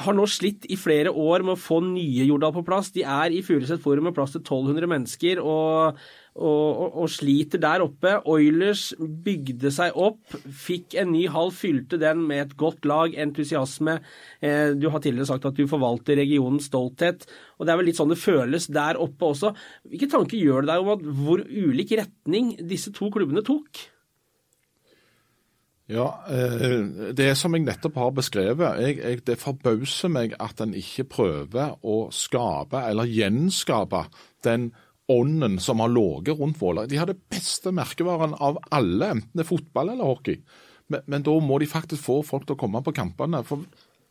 har nå slitt i flere år med å få nye Jordal på plass. De er i Furuset Forum med plass til 1200 mennesker og, og, og, og sliter der oppe. Oilers bygde seg opp, fikk en ny hall, fylte den med et godt lag, entusiasme. Eh, du har tidligere sagt at du forvalter regionens stolthet, og det er vel litt sånn det føles der oppe også. Hvilke tanker gjør det deg om hvor ulik retning disse to klubbene tok? Ja, eh, det som jeg nettopp har beskrevet, jeg, jeg, det forbauser meg at en ikke prøver å skape eller gjenskape den ånden som har ligget rundt Våler. De har det beste merkevaren av alle, enten det er fotball eller hockey. Men, men da må de faktisk få folk til å komme på kampene. for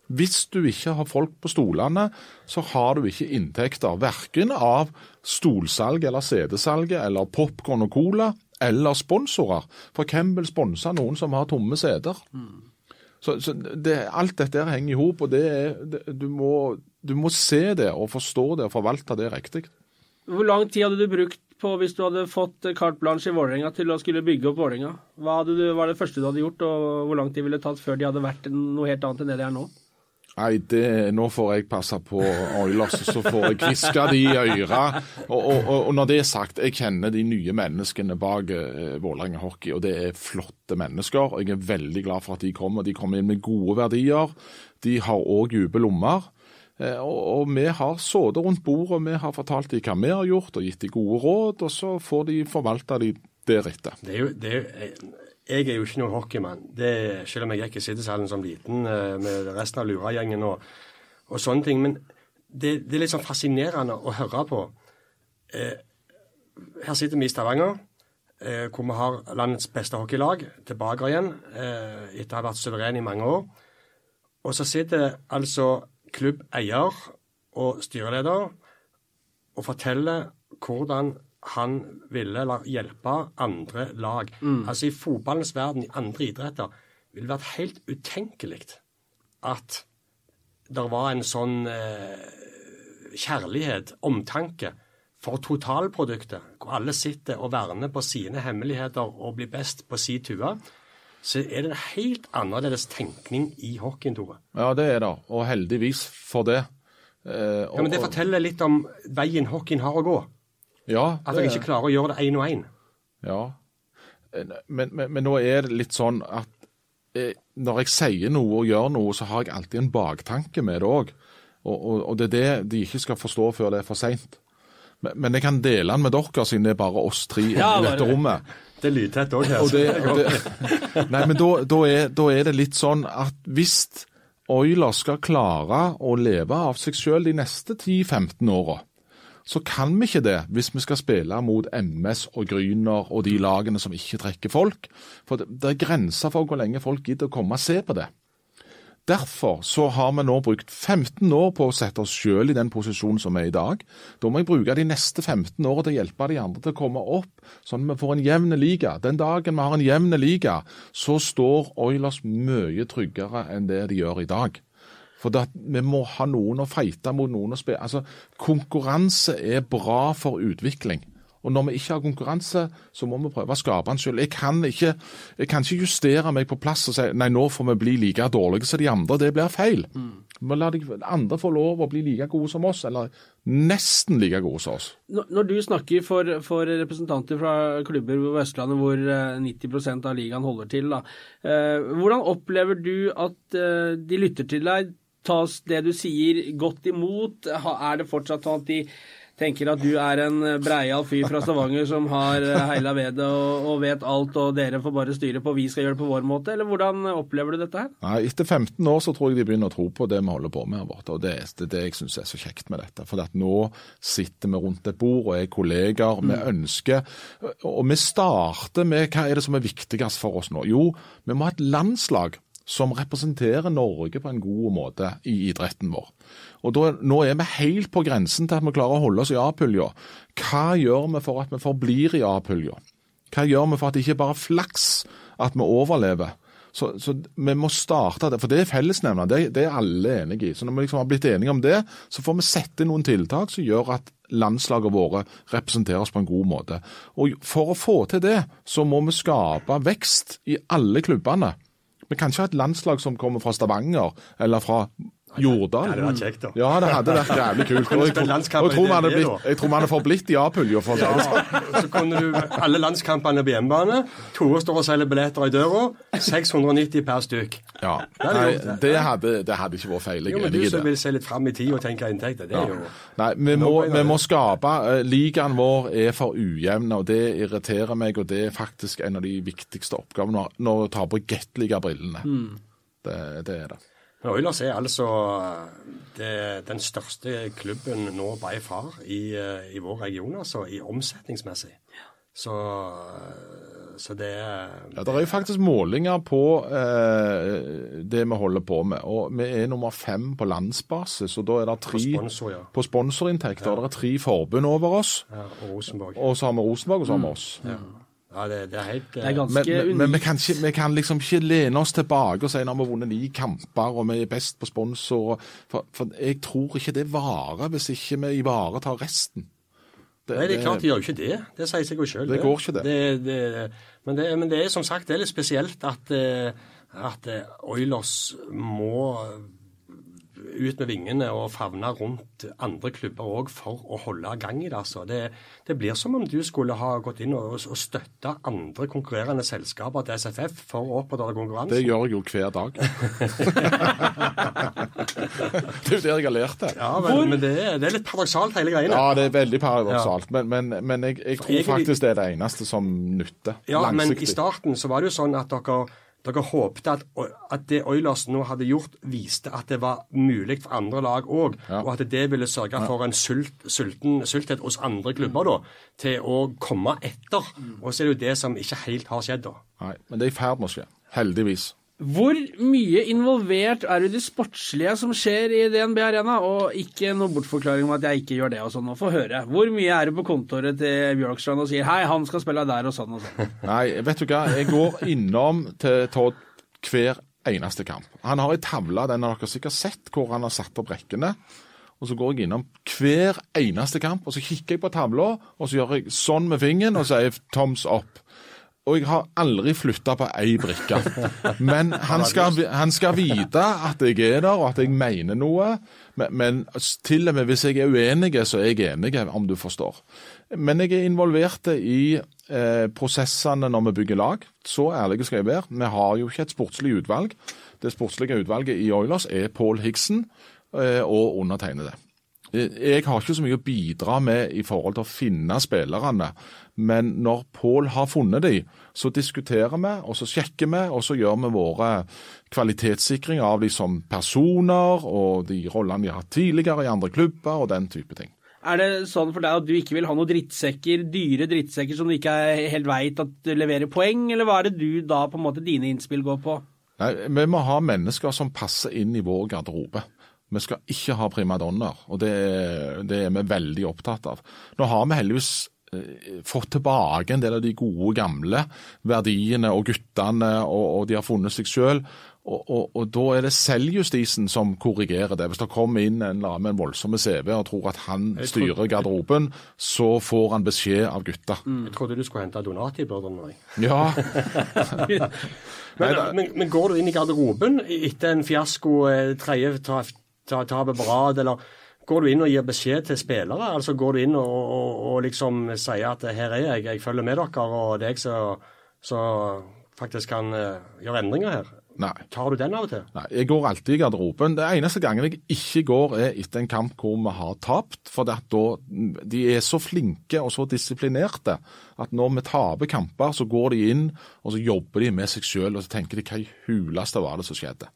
hvis du ikke har folk på stolene, så har du ikke inntekter. Verken av stolsalg eller setesalget eller popkorn og cola eller sponsorer. For hvem vil sponse noen som har tomme seter? Så, så det, alt dette her henger i hop, og det er, det, du, må, du må se det og forstå det og forvalte det riktig. Hvor lang tid hadde du brukt på hvis du hadde fått carte blanche i Vålerenga til å skulle bygge opp Vålerenga? Hva du, var det første du hadde gjort, og hvor lang tid ville det tatt før de hadde vært noe helt annet enn det de er nå? Nei, det, nå får jeg passe på Oilers, så får jeg kviske de i øret. Og, og, og, når det er sagt, jeg kjenner de nye menneskene bak eh, Vålerenga Hockey, og det er flotte mennesker. og Jeg er veldig glad for at de kommer. De kommer inn med gode verdier. De har òg dype lommer. Eh, og, og vi har sittet rundt bordet, vi har fortalt dem hva vi har gjort, og gitt dem gode råd, og så får de forvalte de deretter. Det er jo, det er jo, jeg er jo ikke noen hockeymann, det, selv om jeg gikk i sittesalen som liten eh, med resten av luragjengen og, og sånne ting. Men det, det er litt sånn fascinerende å høre på. Eh, her sitter vi i Stavanger, eh, hvor vi har landets beste hockeylag tilbake igjen eh, etter å ha vært suveren i mange år. Og så sitter altså klubbeier og styreleder og forteller hvordan han ville hjelpe andre lag. Altså I fotballens verden, i andre idretter, ville det vært helt utenkelig at det var en sånn eh, kjærlighet, omtanke, for totalproduktet, hvor alle sitter og verner på sine hemmeligheter og blir best på si tue, så er det en helt annerledes tenkning i hockeyen, Tore. Ja, det er det, og heldigvis for det. Eh, Ja, men Det forteller litt om veien hockeyen har å gå. Ja, At dere ikke klarer å gjøre det én og én. Ja, men, men, men nå er det litt sånn at eh, når jeg sier noe og gjør noe, så har jeg alltid en baktanke med det òg. Og, og, og det er det de ikke skal forstå før det er for seint. Men, men jeg kan dele den med dere, siden det er bare oss tre Ja, i dette det. rommet. Det er lydtett òg her. Og det, det, nei, men da, da, er, da er det litt sånn at hvis Oiler skal klare å leve av seg sjøl de neste 10-15 åra, så kan vi ikke det hvis vi skal spille mot MS og Gryner og de lagene som ikke trekker folk. For det, er grenser for hvor lenge folk gidder å komme og se på det. Derfor så har vi nå brukt 15 år på å sette oss sjøl i den posisjonen som vi er i dag. Da må jeg bruke de neste 15 årene til å hjelpe de andre til å komme opp, sånn at vi får en jevn liga. Den dagen vi har en jevn liga, så står Oilers mye tryggere enn det de gjør i dag. For det, vi må ha noen å fighte mot, noen å spille Altså, konkurranse er bra for utvikling. Og når vi ikke har konkurranse, så må vi prøve å skape den selv. Jeg kan ikke, jeg kan ikke justere meg på plass og si nei, nå får vi bli like dårlige som de andre. Det blir feil. Vi lar la de andre få lov å bli like gode som oss, eller nesten like gode som oss. Når du snakker for, for representanter fra klubber på Østlandet hvor eh, 90% av ligaen holder til, da, eh, hvordan opplever du at eh, de lytter til deg? Tas det du sier godt imot? Er det fortsatt sånn at de tenker at du er en breial fyr fra Stavanger som har eh, heila vedet og, og vet alt, og dere får bare styre på, vi skal gjøre det på vår måte? Eller hvordan opplever du dette her? Nei, Etter 15 år så tror jeg de begynner å tro på det vi holder på med. her borte, og Det er det, det jeg syns er så kjekt med dette. For at nå sitter vi rundt et bord og er kollegaer. Vi ønsker Og vi starter med hva er det som er viktigst for oss nå? Jo, vi må ha et landslag som representerer Norge på en god måte i idretten vår. Og da, Nå er vi helt på grensen til at vi klarer å holde oss i A-pulja. Hva gjør vi for at vi forblir i A-pulja? Hva gjør vi for at det ikke bare er flaks at vi overlever? Så, så vi må starte det, for det er fellesnevner. Det, det er alle enige i. Så når vi liksom har blitt enige om det, så får vi sette noen tiltak som gjør at landslagene våre representeres på en god måte. Og For å få til det, så må vi skape vekst i alle klubbene. Vi kan ikke ha et landslag som kommer fra Stavanger eller fra Jordal. Det hadde vært kjekt, da. Ja, det hadde vært jævlig kult. Og jeg, tror- og jeg tror vi hadde forblitt i A-pulja. for å si det sånn. Så kunne du alle landskampene på hjemmebane. Tore står og selger billetter i døra. 690 per stykk. Ja, hadde Nei, det. det hadde, det hadde ikke vært feil. Jeg Jo, er men du som vil se litt fram i tid og tenke inntekter, det er jo Nei, vi må, vi må skape eh, Ligaen vår er for ujevn, og det irriterer meg. Og det er faktisk en av de viktigste oppgavene når- du tar på Gateliga-brillene. Det, det er det. Oilers er altså det, den største klubben nå by far i, eh, i vår region, altså i omsetningsmessig. Så, så det er Ja, Det er jo faktisk målinger på eh, det vi holder på med. og Vi er nummer fem på landsbasis. og da er det tre På sponsor, ja. på sponsorinntekter. og Det er tre forbund over oss. ja, og Rosenborg. Og så har vi Rosenborg, og så har vi oss. Ja, det, det er helt Det er eh, ganske Men, men, men vi, kan ikke, vi kan liksom ikke lene oss tilbake og si når vi har vunnet ni kamper og vi er best på sponsor. For, for jeg tror ikke det varer hvis ikke vi ivaretar resten. Nei, det er klart de gjør jo ikke det. Det sier seg jo sjøl. Det går ikke det. det, men, det men det er som sagt det er litt spesielt at, eh, at eh, Oilers må ut med vingene og favne rundt andre klubber òg for å holde gang i det. altså. Det, det blir som om du skulle ha gått inn og, og støtta andre konkurrerende selskaper til SFF for å opprettholde konkurransen. Det gjør jeg jo hver dag. det er jo det jeg har lært det. Ja, men, men det, er, det er litt paradoksalt, hele greiene. Ja, det er veldig paradoksalt, men, men, men jeg, jeg tror egentlig- faktisk det er det eneste som nytter. Ja, men i starten så var det jo sånn at dere, dere håpte at, at det Oilers nå hadde gjort, viste at det var mulig for andre lag òg, Ja. og at det ville sørge for en sult, sulten, sulthet hos andre klubber da, til å komme etter. Og så er det jo det som ikke helt har skjedd, da. Nei, men det er i ferd med å skje. Heldigvis. Hvor mye involvert er du i det sportslige som skjer i DNB Arena, og ikke noe bortforklaring om at jeg ikke gjør det og sånn. Få høre. Hvor mye er du på kontoret til Bjørkstrand og sier hei, han skal spille der og sånn og sånn? Nei, vet du hva. Jeg går innom til Todd hver eneste kamp. Han har ei tavle, den har dere sikkert sett, hvor han har satt opp rekkene. Og så går jeg innom hver eneste kamp, og så kikker jeg på tavla, og så gjør jeg sånn med fingeren og sier 'toms up'. Og jeg har aldri flytta på ei brikke. Men han skal, han skal, vite at jeg er der, og at jeg mener noe. Men, men til og med hvis jeg er uenig, så er jeg enig, om du forstår. Men jeg er involvert i eh, prosessene når vi bygger lag. Så ærlige skal jeg være. Vi har jo ikke et sportslig utvalg. Det sportslige utvalget i Oilers er Paul Higsen eh, og undertegnede. Jeg har ikke så mye å bidra med i forhold til å finne spillerne, men når Pål har funnet dem, så diskuterer vi, og så sjekker vi, og så gjør vi våre kvalitetssikringer av dem som personer, og de rollene de har hatt tidligere i andre klubber, og den type ting. Er det sånn for deg at du ikke vil ha noen drittsekker, dyre drittsekker som du ikke helt veit at leverer poeng, eller hva er det du da på en måte dine innspill går på? Nei, Vi må ha mennesker som passer inn i vår garderobe. Vi skal ikke ha primadonner, og det, det, er vi veldig opptatt av. Nå har vi heldigvis eh, fått tilbake en del av de gode, gamle verdiene og guttene, og, og de har funnet seg sjøl. Og, og, og, da er det selvjustisen som korrigerer det. Hvis det kommer inn en eller med en voldsom CV og tror at han styrer garderoben, så får han beskjed av gutta. Mm. Jeg trodde du skulle hente Donati-burdene. Ja. men, men, men, går du inn i garderoben etter en fiasko, eh, tredje tapet på rad, eller går du inn og gir beskjed til spillere? Altså Går du inn og, og, og liksom sier at her er jeg, jeg følger med dere, og det er jeg som faktisk kan uh, gjøre endringer her? Nei. Tar du den av og til? Nei, jeg går alltid i garderoben. Det eneste gangen jeg ikke går, er etter en kamp hvor vi har tapt. For da, de er så flinke og så disiplinerte at når vi taper kamper, så går de inn og så jobber de med seg sjøl og så tenker de hva i huleste var det som skjedde.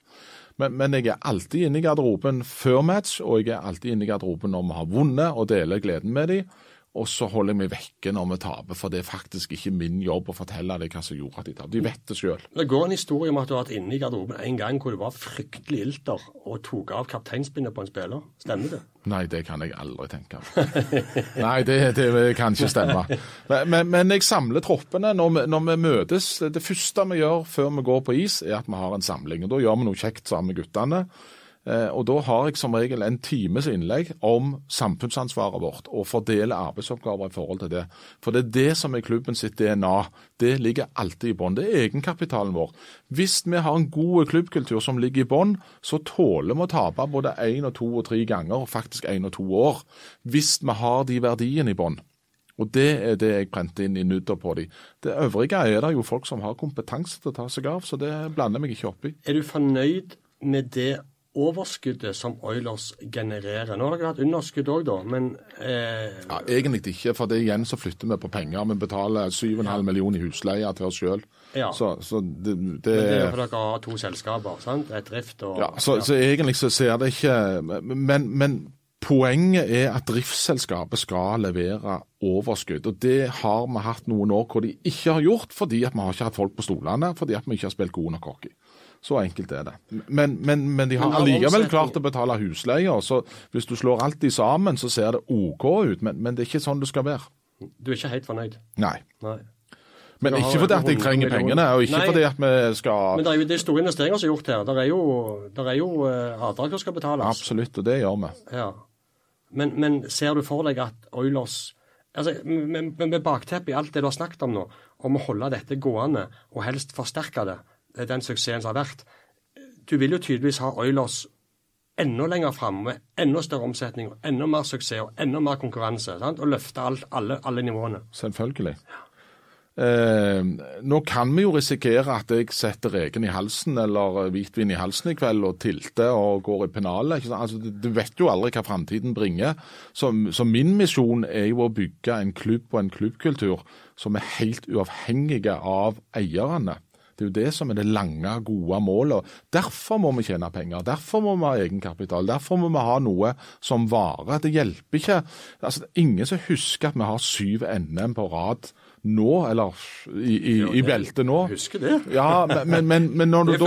Men, men, jeg er alltid inne i garderoben før match, og jeg er alltid inne i garderoben når vi har vunnet og deler gleden med dem. Og så holder jeg meg vekke når vi taper, for det er faktisk ikke min jobb å fortelle dem hva som gjorde at de tapte. De vet det sjøl. Det går en historie om at du har vært inne i garderoben en gang hvor det var fryktelig ilter og tok av kapteinspinnet på en spiller. Stemmer det? Nei, det kan jeg aldri tenke Nei, det, det, kan ikke stemme. Men, men, men jeg samler troppene når vi, når vi, møtes. Det første vi gjør før vi går på is, er at vi har en samling. og Da gjør vi noe kjekt sammen med guttene. Eh, og Da har jeg som regel en times innlegg om samfunnsansvaret vårt, og fordele arbeidsoppgaver i forhold til det. For det er det som er klubben sitt DNA. Det ligger alltid i bånn. Det er egenkapitalen vår. Hvis vi har en god klubbkultur som ligger i bånn, så tåler vi å tape både én og to og tre ganger, faktisk én og to år. Hvis vi har de verdiene i bånn. Og Det er det jeg brente inn i nudder på de. Det øvrige er det jo folk som har kompetanse til å ta seg av, så det blander meg ikke opp i. Er du fornøyd med det overskuddet som Oilers genererer. Nå har dere hatt underskudd òg, da, men eh... ja, Egentlig ikke, for det er igjen så flytter vi på penger. Vi betaler 7,5 ja. millioner i husleie til oss sjøl. Ja. Så, så det, det, det er fordi dere har to selskaper, sant? Et drift og Ja, så, så egentlig så ser det ikke Men, men Poenget er at driftsselskapet skal levere overskudd. og Det har vi hatt noen år hvor de ikke har gjort, fordi at vi har ikke hatt folk på stolene, fordi at vi ikke har spilt gode nok hockey. Så enkelt er det. Men, men, men de har allikevel klart å betale husleier. Så hvis du slår alt i sammen, så ser det OK ut. Men, men, det er ikke sånn det skal være. Du er ikke helt fornøyd? Nei. Nei. Men ikke fordi at jeg trenger pengene, og ikke Nei, fordi at vi skal Men det er jo det store investeringer som er gjort her. Det er jo, der er jo uh, avdrag som skal betales. Absolutt, og det gjør vi. Ja. Men, men ser du for deg at Oilers altså, med, med bakteppet i alt det du har snakket om nå, om å holde dette gående og helst forsterke det, den suksessen som har vært. Du vil jo tydeligvis ha Oilers enda lenger framme, enda større omsetning, og enda mer suksess og enda mer konkurranse. Sant? Og løfte alt, alle, alle, nivåene. Selvfølgelig. Eh, nå kan vi jo risikere at jeg setter reken i halsen eller hvitvin i halsen i kveld og tilter og går i pennalet. Altså, du vet jo aldri hva framtiden bringer. Så, så, min misjon er jo å bygge en klubb og en klubbkultur som er helt uavhengige av eierne. Det er jo det som er det lange, gode målet. Derfor må vi tjene penger. Derfor må vi ha egenkapital. Derfor må vi ha noe som varer. Det hjelper ikke altså, Ingen som husker at vi har syv NM på rad nå, eller i, i, i beltet nå. Husker det. Ja, men, men, men, når du Det er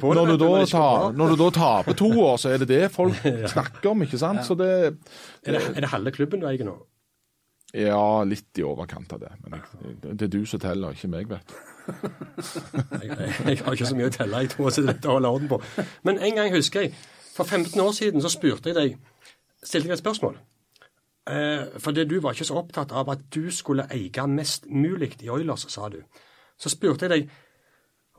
på når du tar- Når du da taper to år, så er det det folk snakker om, ikke sant? Så det Er det, er det halve klubben du eier nå? Ja, litt i overkant av det. Men det, det er du som teller, ikke meg, vet du. Jeg, jeg, har ikke så mye å telle, jeg tror så dette holder orden på. Men en gang husker jeg, for 15 år siden så spurte jeg deg, stilte jeg et spørsmål. Eh, fordi du var ikke så opptatt av at du skulle eie mest mulig i Oilers, sa du. Så spurte jeg deg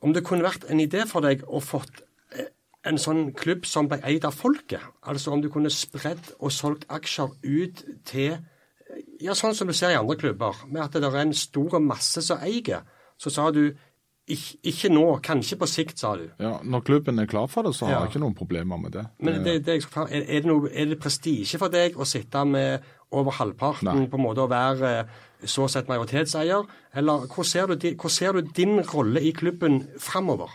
om det kunne vært en idé for deg å fått eh, en sånn klubb som ble eid av folket. Altså om du kunne spredd og solgt aksjer ut til ja, sånn som du ser i andre klubber, med at det er en stor masse som eier. Så sa du ikke, ikke nå, kanskje på sikt, sa du. Ja, Når klubben er klar for det, så har Ja. jeg ikke noen problemer med det. Men det, det jeg skal er, det, noe, er det prestisje for deg å sitte med over halvparten Nei. på en måte å være eh, så sett majoritetseier? Eller hvor ser du, hvor ser du din rolle i klubben framover?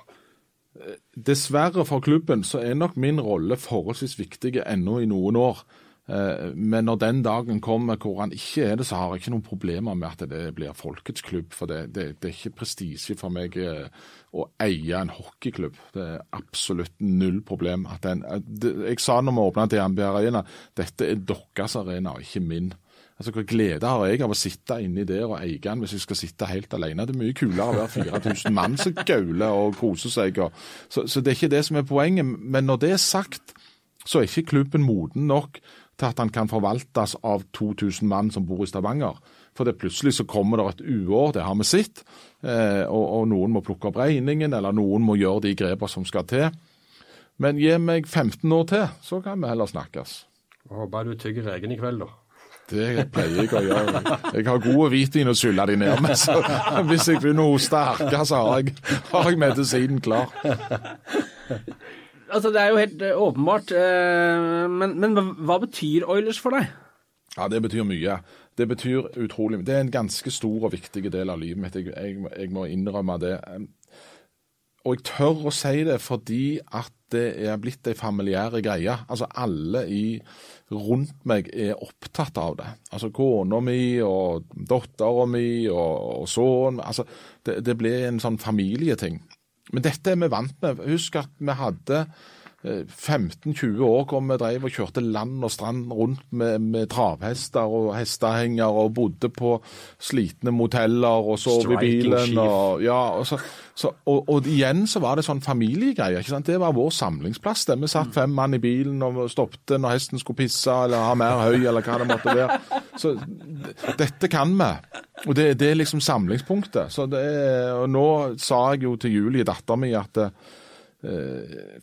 Dessverre for klubben så er nok min rolle forholdsvis viktig ennå i noen år. Eh, Men når den dagen kommer hvor han ikke er det, så har jeg ikke noen problemer med at det blir folkets klubb. For det, det, det er ikke prestisje for meg eh, å eie en hockeyklubb. Det er absolutt null problem. Den, jeg sa når vi åpna DNB Arena, dette er deres arena, og ikke min. Altså, Hva glede har jeg av å sitte inni der og eie den hvis jeg skal sitte helt alene? Det er mye kulere å være 4000 mann som gauler og koser seg. Og, så, så det er ikke det som er poenget. Men når det er sagt, så er ikke klubben moden nok til at han kan forvaltes av 2000 mann som bor i Stavanger. For det plutselig så kommer det et uår, det har vi sett, eh, og, og noen må plukke opp regningen, eller noen må gjøre de grepene som skal til. Men gi meg 15 år til, så kan vi heller snakkes. Håper du tygger egen i kveld, da. Det pleier jeg å gjøre. Jeg har gode hvitvin å skylle de ned med, så hvis jeg begynner å hoste harke, så har jeg, har jeg medisinen klar. Altså, det er jo helt eh, åpenbart. eh, men, men hva- betyr Oilers for deg? Ja, det betyr mye. Det betyr utrolig mye. Det er en ganske stor og viktig del av livet mitt. Jeg, jeg, jeg må innrømme det. Og jeg tør å si det fordi at det er blitt ei familiære greie. Altså alle i, rundt meg er opptatt av det. Altså kona mi og dattera mi og, og sønnen. Altså, det, det ble en sånn familieting. Men dette er vi vant med. Husk at vi hadde 15-20 år hvor vi drev og kjørte land og strand rundt med, med travhester og hestehenger og bodde på slitne moteller og sov i bilen. Og, ja, og, så, så, og, og igjen så var det sånn familiegreier. ikke sant? Det var vår samlingsplass. der Vi satt fem mann i bilen og stoppte når hesten skulle pisse eller ha mer høy eller hva det måtte være. Så dette kan vi. Og det, det er liksom samlingspunktet. Så det er, og nå sa jeg jo til Julie, dattera mi, at eh,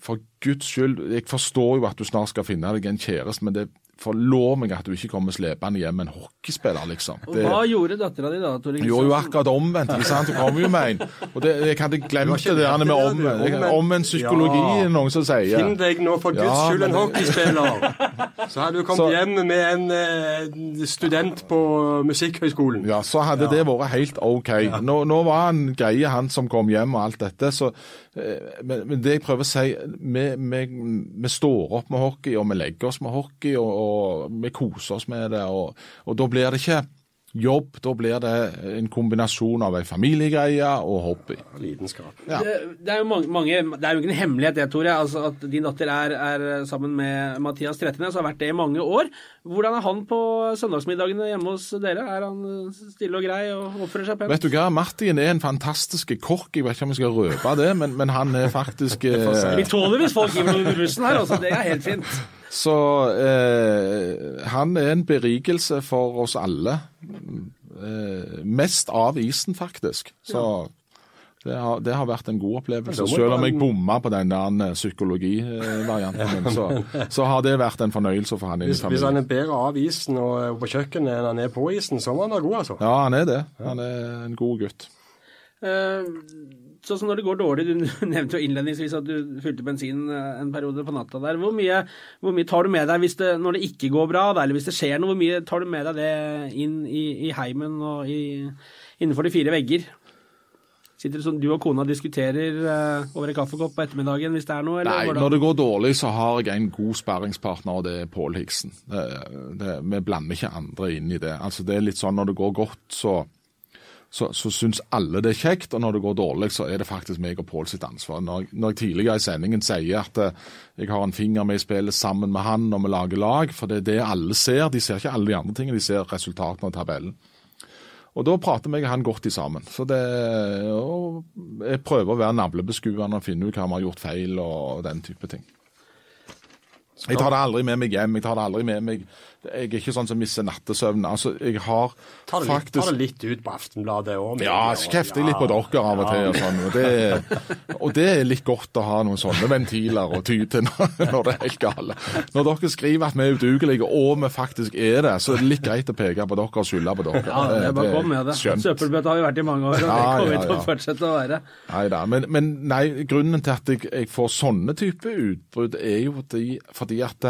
for Guds skyld, jeg forstår jo at du snart skal finne deg en kjæreste, men det forlov meg at du ikke kommer slepende hjem med en hockeyspiller, liksom. Og Det, hva gjorde dattera di da, gjorde jo jo akkurat omvendt. ikke sant? Du kom jo med en. Og det, jeg hadde glemt det der med omvendt. Omvendt. Omvendt psykologi, Ja. noen som sier. Finn deg nå for Guds Ja, skyld en hockeyspiller. Så hadde du kommet Så- hjem med en eh, student på Musikkhøgskolen. Ja, så hadde det vært helt OK. Nå, nå var han greie, han som kom hjem og alt dette. Så, eh, men, men det jeg prøver å si, vi, vi, vi står opp med hockey, og vi legger oss med hockey, og, og vi koser oss med det. Og, og da blir det ikke jobb, da blir det en kombinasjon av ei familiegreie og hobby. Lidenskap. Ja. Det, det er jo mange, mange, det er jo ikke en hemmelighet det, Tore, altså at din datter er, er sammen med Mathias Trettenes, har vært det i mange år. Hvordan er han på søndagsmiddagene hjemme hos dere? Er han stille og grei og oppfører seg pent? Vet du hva, Martin er en fantastisk kokk. Jeg vet ikke om jeg skal røpe det, men, men han er faktisk Vi tåler hvis folk gir noe i bussen her, altså. Det er helt fint. Så eh, han er en berikelse for oss alle. Eh, mest av isen, faktisk. Så det, har, det har vært en god opplevelse. Selv om jeg bomma på den der eh, psykologivarianten, min, så, så har det vært en fornøyelse for han Hvis, hvis han er bedre av isen og på kjøkkenet enn han er på isen, så må han være god, altså. Ja, han er det. Han er en god gutt. Eh, Sånn som når det går dårlig, du nevnte jo innledningsvis at du fylte bensin eh, en periode på natta der. Hvor mye, hvor mye tar du med deg det, når det ikke går bra, eller hvis det skjer noe? Hvor mye tar du med deg det inn i, i heimen og i, innenfor de fire vegger? Sitter det sånn du og kona diskuterer eh, over en kaffekopp på ettermiddagen hvis det er noe? Eller Nei, når det går dårlig, så har jeg en god sparringspartner, og det er Pål Higsen. Det, det, vi blander ikke andre inn i det. Altså, det er litt sånn når det går godt, så så, så syns alle det er kjekt. Og når det går dårlig, så er det faktisk meg og Pål sitt ansvar. Når, når jeg tidligere i sendingen sier at eh, jeg har en finger med i spillet sammen med han når vi lager lag, for det er det alle ser. De ser ikke alle de andre tingene, de ser resultatene og tabellen. Og da prater meg og han godt i sammen. Så det, og jeg prøver å være navlebeskuende og finne ut hva vi har gjort feil og den type ting. Jeg tar det aldri med meg hjem. Jeg tar det aldri med meg Jeg er ikke sånn som mister nattesøvnen. Altså, jeg har Ta det, litt, faktisk ta det litt ut på Aftenbladet òg. ja, så kjefter jeg litt på dere av og til. Og, sånn, og, det, og det er litt godt å ha noen sånne ventiler å ty til når, det er helt gale. Når dere skriver at vi er udugelige, og vi faktisk er det, så er det litt greit å peke på dere og skylde på dere. Ja, det er bare kom med det. skjønt. Søppelbøtta har vi vært i mange år, og det kommer vi ja, til å fortsette å være. Neida, men, men nei, grunnen til at jeg, jeg får sånne type utbrudd, er jo fordi, fordi at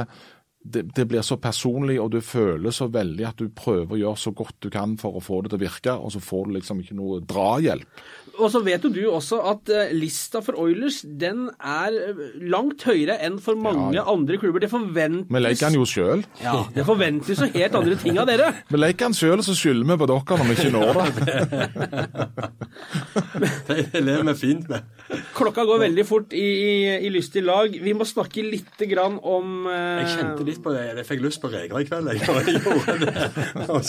det, det, blir så personlig, og du føler så veldig at du prøver å gjøre så godt du kan for å få det til å virke, og så får du liksom ikke noe drahjelp. Og så vet jo du også at eh, lista for Oilers den er eh, langt høyere enn for mange Ja, ja. andre klubber. Det forventes Vi leker den jo sjøl. ja, det forventes jo helt andre ting av dere. Vi leker den sjøl, og så skylder vi på dere når vi ikke når det. Det lever vi fint med. Klokka går veldig fort i, i, i lyst til lag. Vi må snakke litt grann om eh, Jeg kjente litt på det. Jeg fikk lyst på reker i kveld. Jeg, gjorde det. Og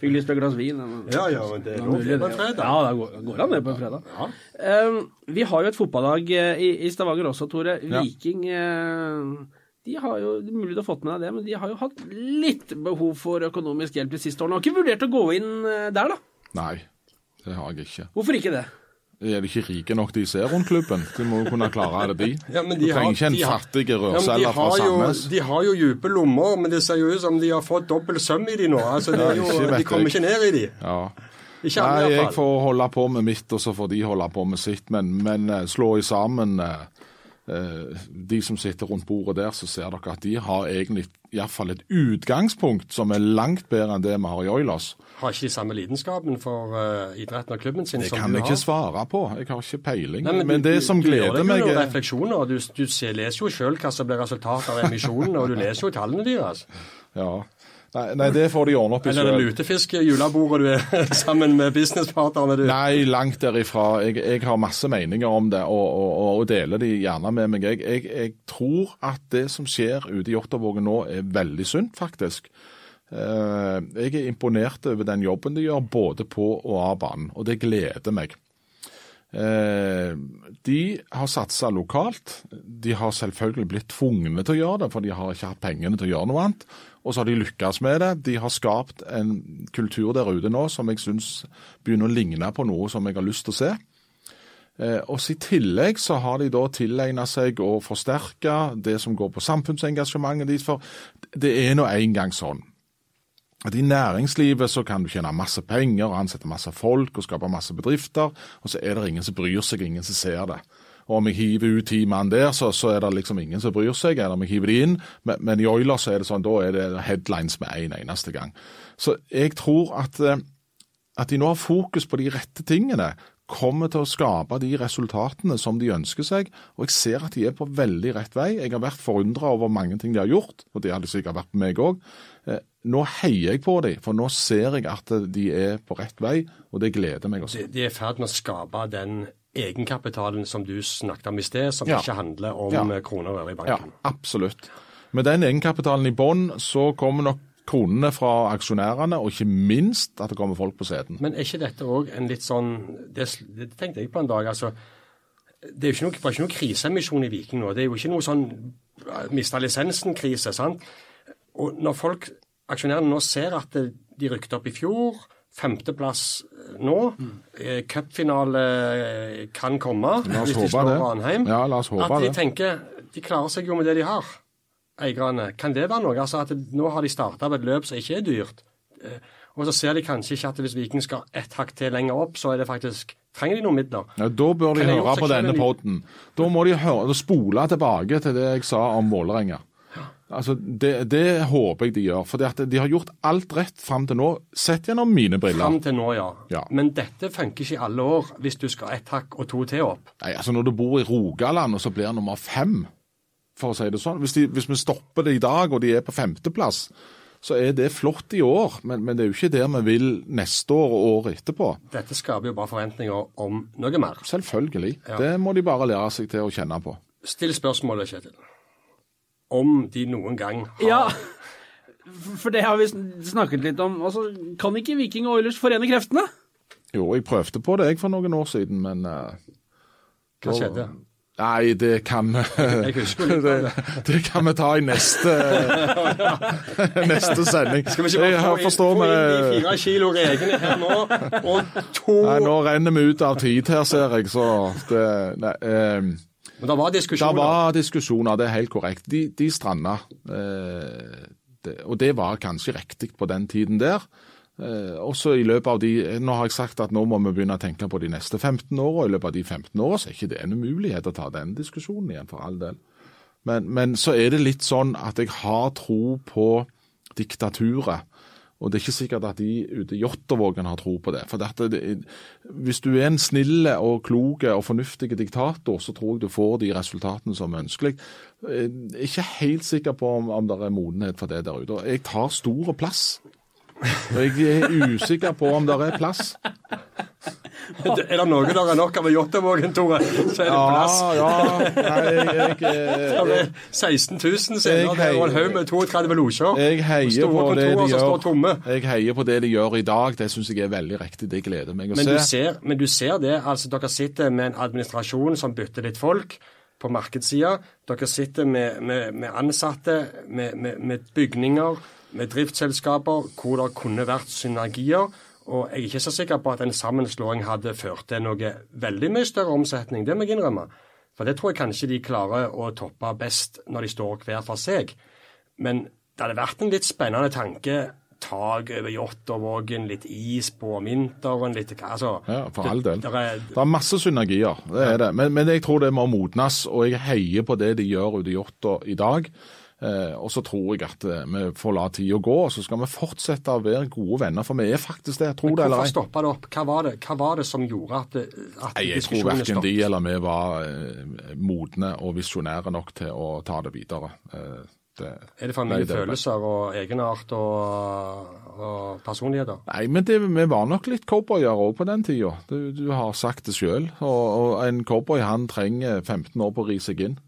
Fikk lyst på et glass vin. men- ja, ja, men det er Ja, lov på en fredag. Ja, det går, går an det på en fredag. Eh, vi har jo et fotballag eh, i, i Stavanger også, Tore. Viking eh, de har jo, det er mulig du har fått med deg det, men de har jo hatt litt behov for økonomisk hjelp de siste årene. Har ikke vurdert å gå inn eh, der, da? Nei, det har jeg ikke. Hvorfor ikke det? Er de ikke rike nok de ser rundt klubben? De må jo kunne klare det, de. Ja, men du de har- trenger ikke en fattig rørselger Ja, de, fra har jo, Sandnes. de har jo dype lommer, men det ser jo ut som de har fått dobbel søm i de nå. Altså, det er jo, de kommer ikke ned i de. Ja. Ikke alle, Nei, jeg får holde på med mitt, og så får de holde på med sitt. Men, men eh, slå i sammen eh, eh, de som sitter rundt bordet der, så ser dere at de har egentlig iallfall et utgangspunkt som er langt bedre enn det vi har i Oilers. Har ikke de samme lidenskapen for uh, idretten og klubben sin Det som kan du jeg har? ikke svare på. Jeg har ikke peiling. Nei, men, du- det du- som du gjør gleder deg jo meg noen er refleksjoner, du, du ser, leser jo sjøl hva som blir resultatet av emisjonene, og du leser jo tallene deres. ja. Nei, nei, det får de ordne opp i Eller er det selv. lutefisk-julebordet du er sammen med businesspartnerne du Nei, langt derifra. Jeg, jeg har masse meninger om det, og, og, og, og deler de gjerne med meg. Jeg, jeg, jeg tror at det som skjer ute i Jåttåvågen nå, er veldig sunt, faktisk. Eh, jeg er imponert over den jobben de gjør, både på og av banen, og det gleder meg. Eh, de har satsa lokalt. De har selvfølgelig blitt tvungne til å gjøre det, for de har ikke hatt pengene til å gjøre noe annet. Og så har de lykkes med det. De har skapt en kultur der ute nå som jeg syns begynner å ligne på noe som jeg har lyst til å se. Eh, og I tillegg så har de da tilegna seg å forsterke det som går på samfunnsengasjementet deres. For det er nå engang sånn at I næringslivet så kan du tjene masse penger, og ansette masse folk og skape masse bedrifter, og så er det ingen som bryr seg, ingen som ser det. Og Om jeg hiver ut ti mann der, så, så er det liksom ingen som bryr seg. Eller om jeg hiver de inn, men, men i Oiler så er det sånn, da er det headlines med en eneste gang. Så jeg tror at, eh, at de nå har fokus på de rette tingene, kommer til å skape de resultatene som de ønsker seg. Og jeg ser at de er på veldig rett vei. Jeg har vært forundra over mange ting de har gjort, og det hadde sikkert vært på meg òg. Nå heier jeg på dem, for nå ser jeg at de er på rett vei, og det gleder meg også. De, de er i ferd med å skape den egenkapitalen som du snakket om i sted, som Ja. ikke handler om Ja. eh, kroner og øre i Ja, absolutt. Med den egenkapitalen i bånn, så kommer nok kronene fra aksjonærene, og ikke minst at det kommer folk på seten. Men er ikke dette òg en litt sånn det, det tenkte jeg på en dag. altså Det er jo ikke noe, var ikke noe kriseemisjon i Viking nå. Det er jo ikke noe sånn mista lisensen-krise. sant? Og når folk, aksjonærene nå ser at de rykket opp i fjor, femteplass nå, Mm. cupfinale eh, kan komme hvis de slår det. Ranheim, Ja, la oss håpe at de det. tenker de klarer seg jo med det de har, eierne. Kan det være noe? Altså at Nå har de starta på et løp som ikke er dyrt. Eh, Og så ser de kanskje ikke at hvis Viking skal ett hakk til lenger opp, så er det faktisk trenger de noen midler. Ja, da bør de høre på denne poden. Da må de høre, spole tilbake til det jeg sa om Vålerenga. Altså, det, det håper jeg de gjør. For de har gjort alt rett fram til nå. Sett gjennom mine briller. Fram til nå, ja. Ja. Men dette funker ikke i alle år hvis du skal ett hakk og to til opp. Nei, altså Når du bor i Rogaland og så blir nummer fem, for å si det sånn Hvis, de, hvis vi stopper det i dag og de er på femteplass, så er det flott i år. Men, men det er jo ikke der vi vil neste år og året etterpå. Dette skaper jo bare forventninger om noe mer. Selvfølgelig. Ja. Det må de bare lære seg til å kjenne på. Still spørsmålet, Kjetil. Om de noen gang har Ja, for det har vi snakket litt om. Altså, kan ikke Viking og Oilers forene kreftene? Jo, jeg prøvde på det jeg for noen år siden, men uh, Hva skjedde? Nei, det kan det, det kan vi ta i neste neste sending. Skal vi ikke bare få inn, få inn de fire kilo regene her nå, og to Nei, nå renner vi ut av tid her, ser jeg, så det nei, eh, Men det var Det diskusjoner. var diskusjoner, det er helt korrekt. De, de stranda. Eh, det, og det var kanskje riktig på den tiden der. Eh, også i løpet av de, Nå har jeg sagt at nå må vi begynne å tenke på de neste 15 åra. I løpet av de 15 åra er ikke det en umulighet å ta den diskusjonen igjen, for all del. Men, men så er det litt sånn at jeg har tro på diktaturet. Og det er ikke sikkert at de ute i Jåttåvågen har tro på det. For dette, det, hvis du er en snille og klok og fornuftig diktator, så tror jeg du får de resultatene som er ønskelig. Jeg er ikke helt sikker på om, om det er modenhet for det der ute. Jeg tar stor plass. Og jeg er usikker på om det er plass. Er det noe der er nok av i Jåttåvågen, Tore, så er det plass. Ja, ja. Nei, jeg, jeg, Det er 16 000 senere, der, og en haug med 32 losjer. Jeg heier, på det de gjør. jeg heier på det de gjør i dag. Det syns jeg er veldig riktig. Det gleder meg å Men se. du, ser, men du ser det, altså dere sitter med en administrasjon som bytter litt folk på markedssida. Dere sitter med, med, med ansatte, med, med, med bygninger, med driftsselskaper hvor det kunne vært synergier. Og jeg er ikke så sikker på at en sammenslåing hadde ført til noe veldig mye større omsetning. Det må jeg innrømme. For det tror jeg kanskje de klarer å toppe best når de står hver for seg. Men det hadde vært en litt spennende tanke. Tak over Jåttåvågen, litt is på om vinteren, litt altså, Ja, for all del. det- er, er masse synergier, det er det. Men, men jeg tror det må modnes, og jeg heier på det de gjør ute i Jåttå i dag. Eh, og så tror jeg at eh, vi får la tida gå, og så skal vi fortsette å være gode venner. For vi er faktisk det, tro det eller Hvorfor ei. stoppa det opp? Hva var det, hva var det som gjorde at, det- at Nei, Jeg tror verken de eller vi var eh, modne og visjonære nok til å ta det videre. Eh, det, Er det for mye er følelser og egenart og, og personligheter? Nei, men det, vi var nok litt cowboyer òg på den tida. Du, du har sagt det sjøl. Og, og en cowboy han trenger 15 år på å ri seg inn.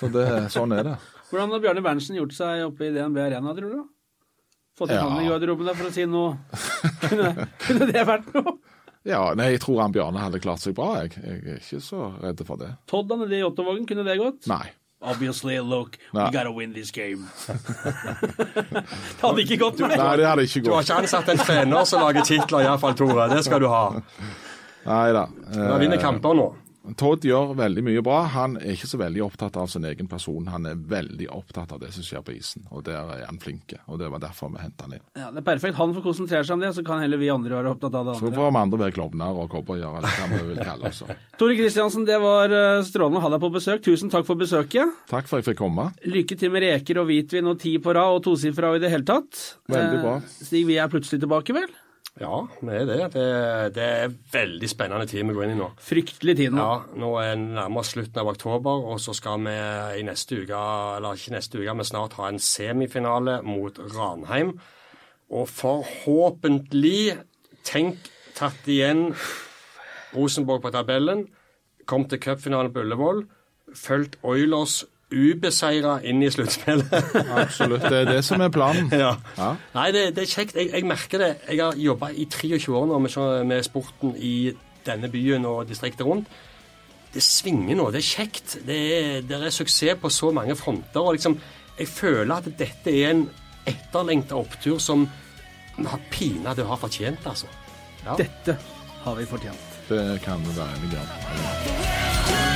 Så det, sånn er det. Hvordan har Bjarne Berntsen gjort seg oppe i DNB Arena, tror du? Fått en Ja. han i garderoben der for å si noe Kunne, kunne det vært noe? Ja, nei, jeg tror han Bjarne hadde klart seg bra. Jeg, jeg er ikke så redd for det. Todd han nede i Ottovågen, kunne det gått? Nei. Obviously, look, Nei. we gotta win this game. det hadde ikke gått, nei. Nei, det hadde ikke gått. Du har ikke ansatt en trener som lager titler, iallfall, Tore. Det skal du ha. Nei da. Vi vinner kamper nå. Todd gjør veldig mye bra. Han er ikke så veldig opptatt av sin egen person. Han er veldig opptatt av det som skjer på isen, og der er han flink. Og det var derfor vi hentet han inn. Ja, det er perfekt. Han får konsentrere seg om det, så kan heller vi andre være opptatt av det Så får vi andre være klovner og cowboyer, eller hva vi vil kalle oss. Tore Kristiansen, det var eh, strålende å ha deg på besøk. Tusen takk for besøket. Takk for at jeg fikk komme. Lykke til med reker og hvitvin og ti på rad og tosifra og i det hele tatt. Veldig bra. Eh, Stig, vi er plutselig tilbake, vel? Ja, det er det. Det, det er veldig spennende tid vi går inn i nå. Fryktelig tid nå. Ja, Nå er det nærmere slutten av oktober, og så skal vi i neste uke, eller ikke neste uke, men snart ha en semifinale mot Ranheim. Og forhåpentlig, tenk tatt igjen Rosenborg på tabellen, kom til cupfinalen på Ullevål, fulgt Oilers ubeseira inn i sluttspillet. Absolutt. Det er det som er planen. ja. Ja. Nei, det, det er kjekt. Jeg, jeg merker det. Jeg har jobba i 23 år nå med, med sporten i denne byen og distriktet rundt. Det svinger nå. Det er kjekt. Det er, det er suksess på så mange fronter. og liksom, Jeg føler at dette er en etterlengta opptur som vi har pinadø har fortjent, altså. Ja. Dette har vi fortjent. Det kan vi være enige om.